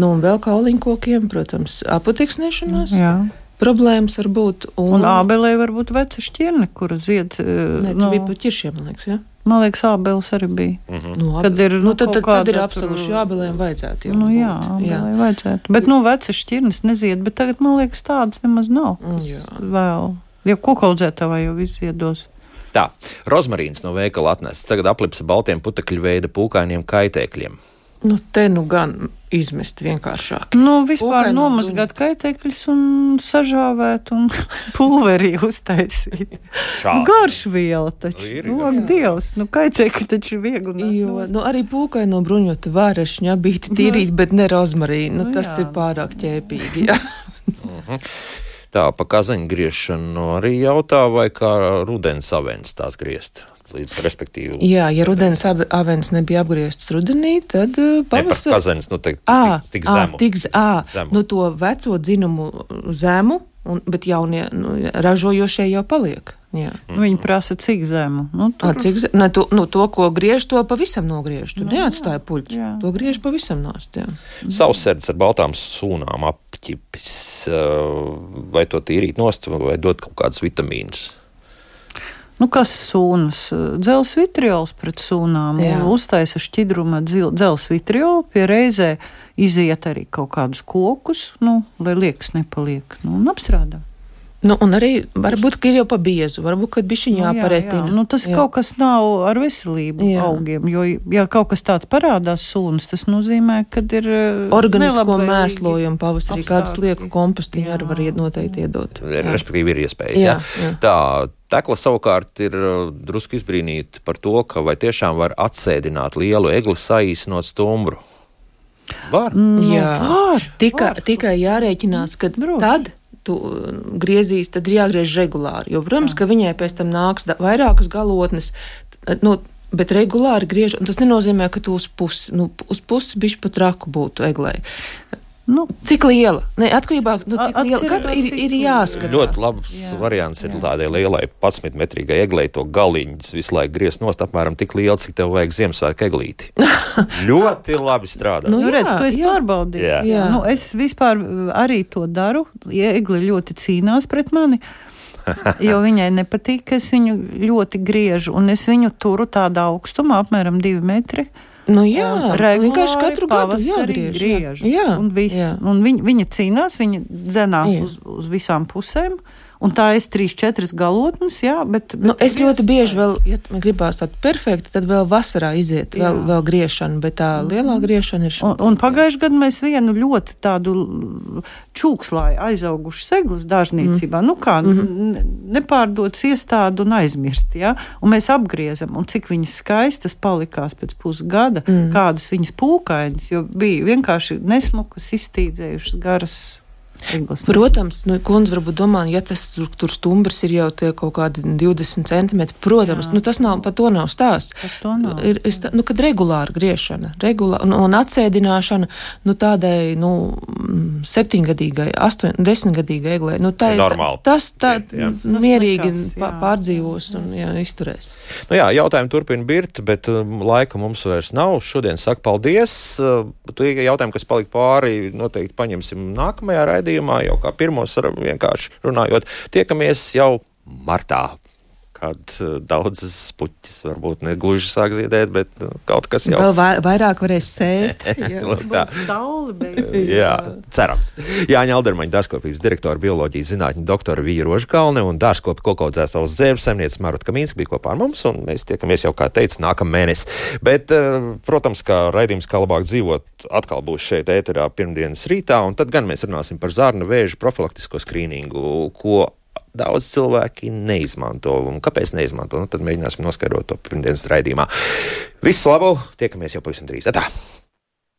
Nu, un vēl kauliņu kokiem, protams, apoteksnēšanās. Jā. Problēmas var būt. Un ābelē var būt veca šķirne, kura zied. Nē, nu, nu, bija pat ķiršiem, man liekas. Ja? man liekas, ābeles arī bija. Nu, Kad ir, nu, nu, tad, tad, tad ir absolūti tur- jābelēm vajadzētu. Jau Nu, jā, ābelē vajadzētu. Bet, nu, veca šķirnes nezied, bet tagad, man liekas, tādas nemaz nav. Mm, jā. Vēl. Ja kokaudzētavā jau viss ziedos. Tā, rozmarīns no veikala atnests. Tagad aplipsa baltiem putekļu veida pūkainiem kaitēkļiem. Nu, te nu gan izmest vienkāršāk. Nu, vispār Kūkainā nomazgāt kaitēkļus un sažāvēt un pulverī uztaisīt. Garšviela taču. Ir, Nu, ir. ak, Dievs, nu, kaitēkļi taču ir viegli. Jo nu, arī pūkai no bruņota vārašņa bija tīrīt, bet ne rozmarīnu. Nu, Nu, tas jā. ir pārāk ķēpīgi. Jā. Tā, pa kazaņu griešanu arī jautā, vai kā rudens avens tās griezt. Līdz, respektīvi, jā, ja rudens ave- avens nebija apgriezts rudenī, tad uh, pavasarī. kazaņas, nu, te, Ā, tik, tik zemu. tik z- ā, Zemu. nu to veco dzinumu zemu, un, bet jaunie nu, ražojošie jau paliek. Jā. Nu, Viņi prasa cik zemu. Nu, Tur... tur... Cik, ze- ne, to, nu, to, ko griež, to pavisam nogriež. Tur Nu, neatstāja puļķi. jā. To griež pavisam nost. Jā. Savsēdz ar baltām sūnām apķipis, vai to tīrīt nost, vai dot kaut kādus vitamīnus. Nu, kas sūnas? Dzels vitriols pret sūnām. Uztaisa šķidruma dzels vitriolu, pie reizē iziet arī kaut kādus kokus, nu, lai liekas nepaliek. Nu, un apstrādā. Nu, un arī varbūt ka ir jau pa biezu, varbūt ka bišķiņā Nu, jā, jāparetina. jā. Nu, tas jā. kaut kas nav ar veselību Jā. augiem. Jo, ja kaut kas tāds parādās sūnas, tas nozīmē, ka ir eh, Organisko mēslojumu pavasarī, kādas lieku kompostiņu arī var noteikti iedot. Jā. Respektīvi, ir iespējas. Jā, Jā, jā. Tā tekla savukārt ir uh, drusku izbrīnīta par to, ka vai tiešām var atsēdināt lielu egli saīsinot stumbru. Var. Nu, Jā. var, Tikai, var. tikai jārēķinās, ka Droši. tad tu uh, griezīs, tad ir jāgriež regulāri. Jo, protams, ka viņai pēc tam nāks vairākas galotnes. Nu, Bet regulāri griež, un tas nenozīmē, ka tu uz pusi, nu, uz pusi bišķi pat raku būtu eglē. Nu, Cik liela? Ne, atkarībā no cik At- liela. Katru ir, cik ir jāskatās. Ļoti labs Jā. variants ir Jā. tādai lielai 11 metrīgai eglei to galiņus visu laiku griezt nost apmēram tik lielu, cik tev vajag Ziemassvētku eglīti. ļoti labi strādā. Nu, Nu, redz, tu esi jā. pārbaudījis. Jā. Jā. Nu, es vispār uh, arī to daru. Iegli ļoti cīnās pret mani. Jo viņai nepatīk, ka es viņu ļoti griežu, un es viņu turu tādā augstumā, apmēram divi metri. Nu, jā, regulāri vienkārši katru pavasarī jāgriež. griežu. Jā, jā, un, viss. jā. un viņa, viņa cīnās, viņa dzenās Jā. uz, uz visām pusēm. Un tā es trīs, četras galotnes, jā, bet. bet Nu, es ļoti bieži vēl, ja man gribās tādu perfektu, tad vēl vasarā iziet, vēl, Jā. vēl griešana, bet tā lielā griešana ir Un, un pagājušajā gadā mēs vienu ļoti tādu čūkslāju aizaugušu seglas dārzniecībā, mm. nu kā mm nepārdots iestādu un aizmirst, ja? un mēs apgriezam, un cik viņas skaistas palikās pēc pusgada, mm. kādas viņas pūkainas, jo bija vienkārši nesmukas, iztīdzējušas garas. Protams, nu, kundze varbūt domā, ja tas tur, tur stumbrs ir jau tie kaut kādi 20 centimetri. Protams, Jā. nu, tas nav, par to nav stāsts. To nav. Ir, ir, stā- nu, kad regulāra griešana, regulā, un, un atsēdināšana nu, tādai nu, septiņgadīgai, astoņ, desmitgadīgai eglē, nu, tā ir Normāli. Tas tā jā. mierīgi nekas, pa- jā. pārdzīvos un jā, izturēs. Nu jā, jautājumi turpina birt, bet um, laika mums vairs nav. Šodien saku paldies. Uh, Tie jautājumi, kas palika pāri, noteikti paņemsim nākamajā raidījumā, jau kā pirmos vienkārši runājot. Tiekamies jau martā. Kad uh, daudzas puķis varbūt ne gluži sāk ziedēt, bet uh, kaut kas jau Vēl vai, vairāk varēs sēt. jā. Nu, tā. Būs saule beidzot. Jā, cerams. Jāņa Aldermaņa dārzkopības direktora bioloģijas zinātņu doktora Vija Rožkalne un dārzkopi kokaudzēsavas zēvs saimniece Marta Kamīnska bija kopā ar mums, un mēs tiekamies jau, kā teicu, nākamā mēnesī. Bet, eh, protams, kā raidījums kā labāk dzīvot, atkal būs šeit ēterā pirmdienas rītā, un tad gan mēs runāsim par zārna vēža profilaktisko skrīningu, ko daudz cilvēki neizmanto. Un kāpēc neizmanto? Nu, tad mēģināsim noskaidrot to pirmdienas raidījumā. Visu labu! Tiekamies jau pavisam drīz! Tā!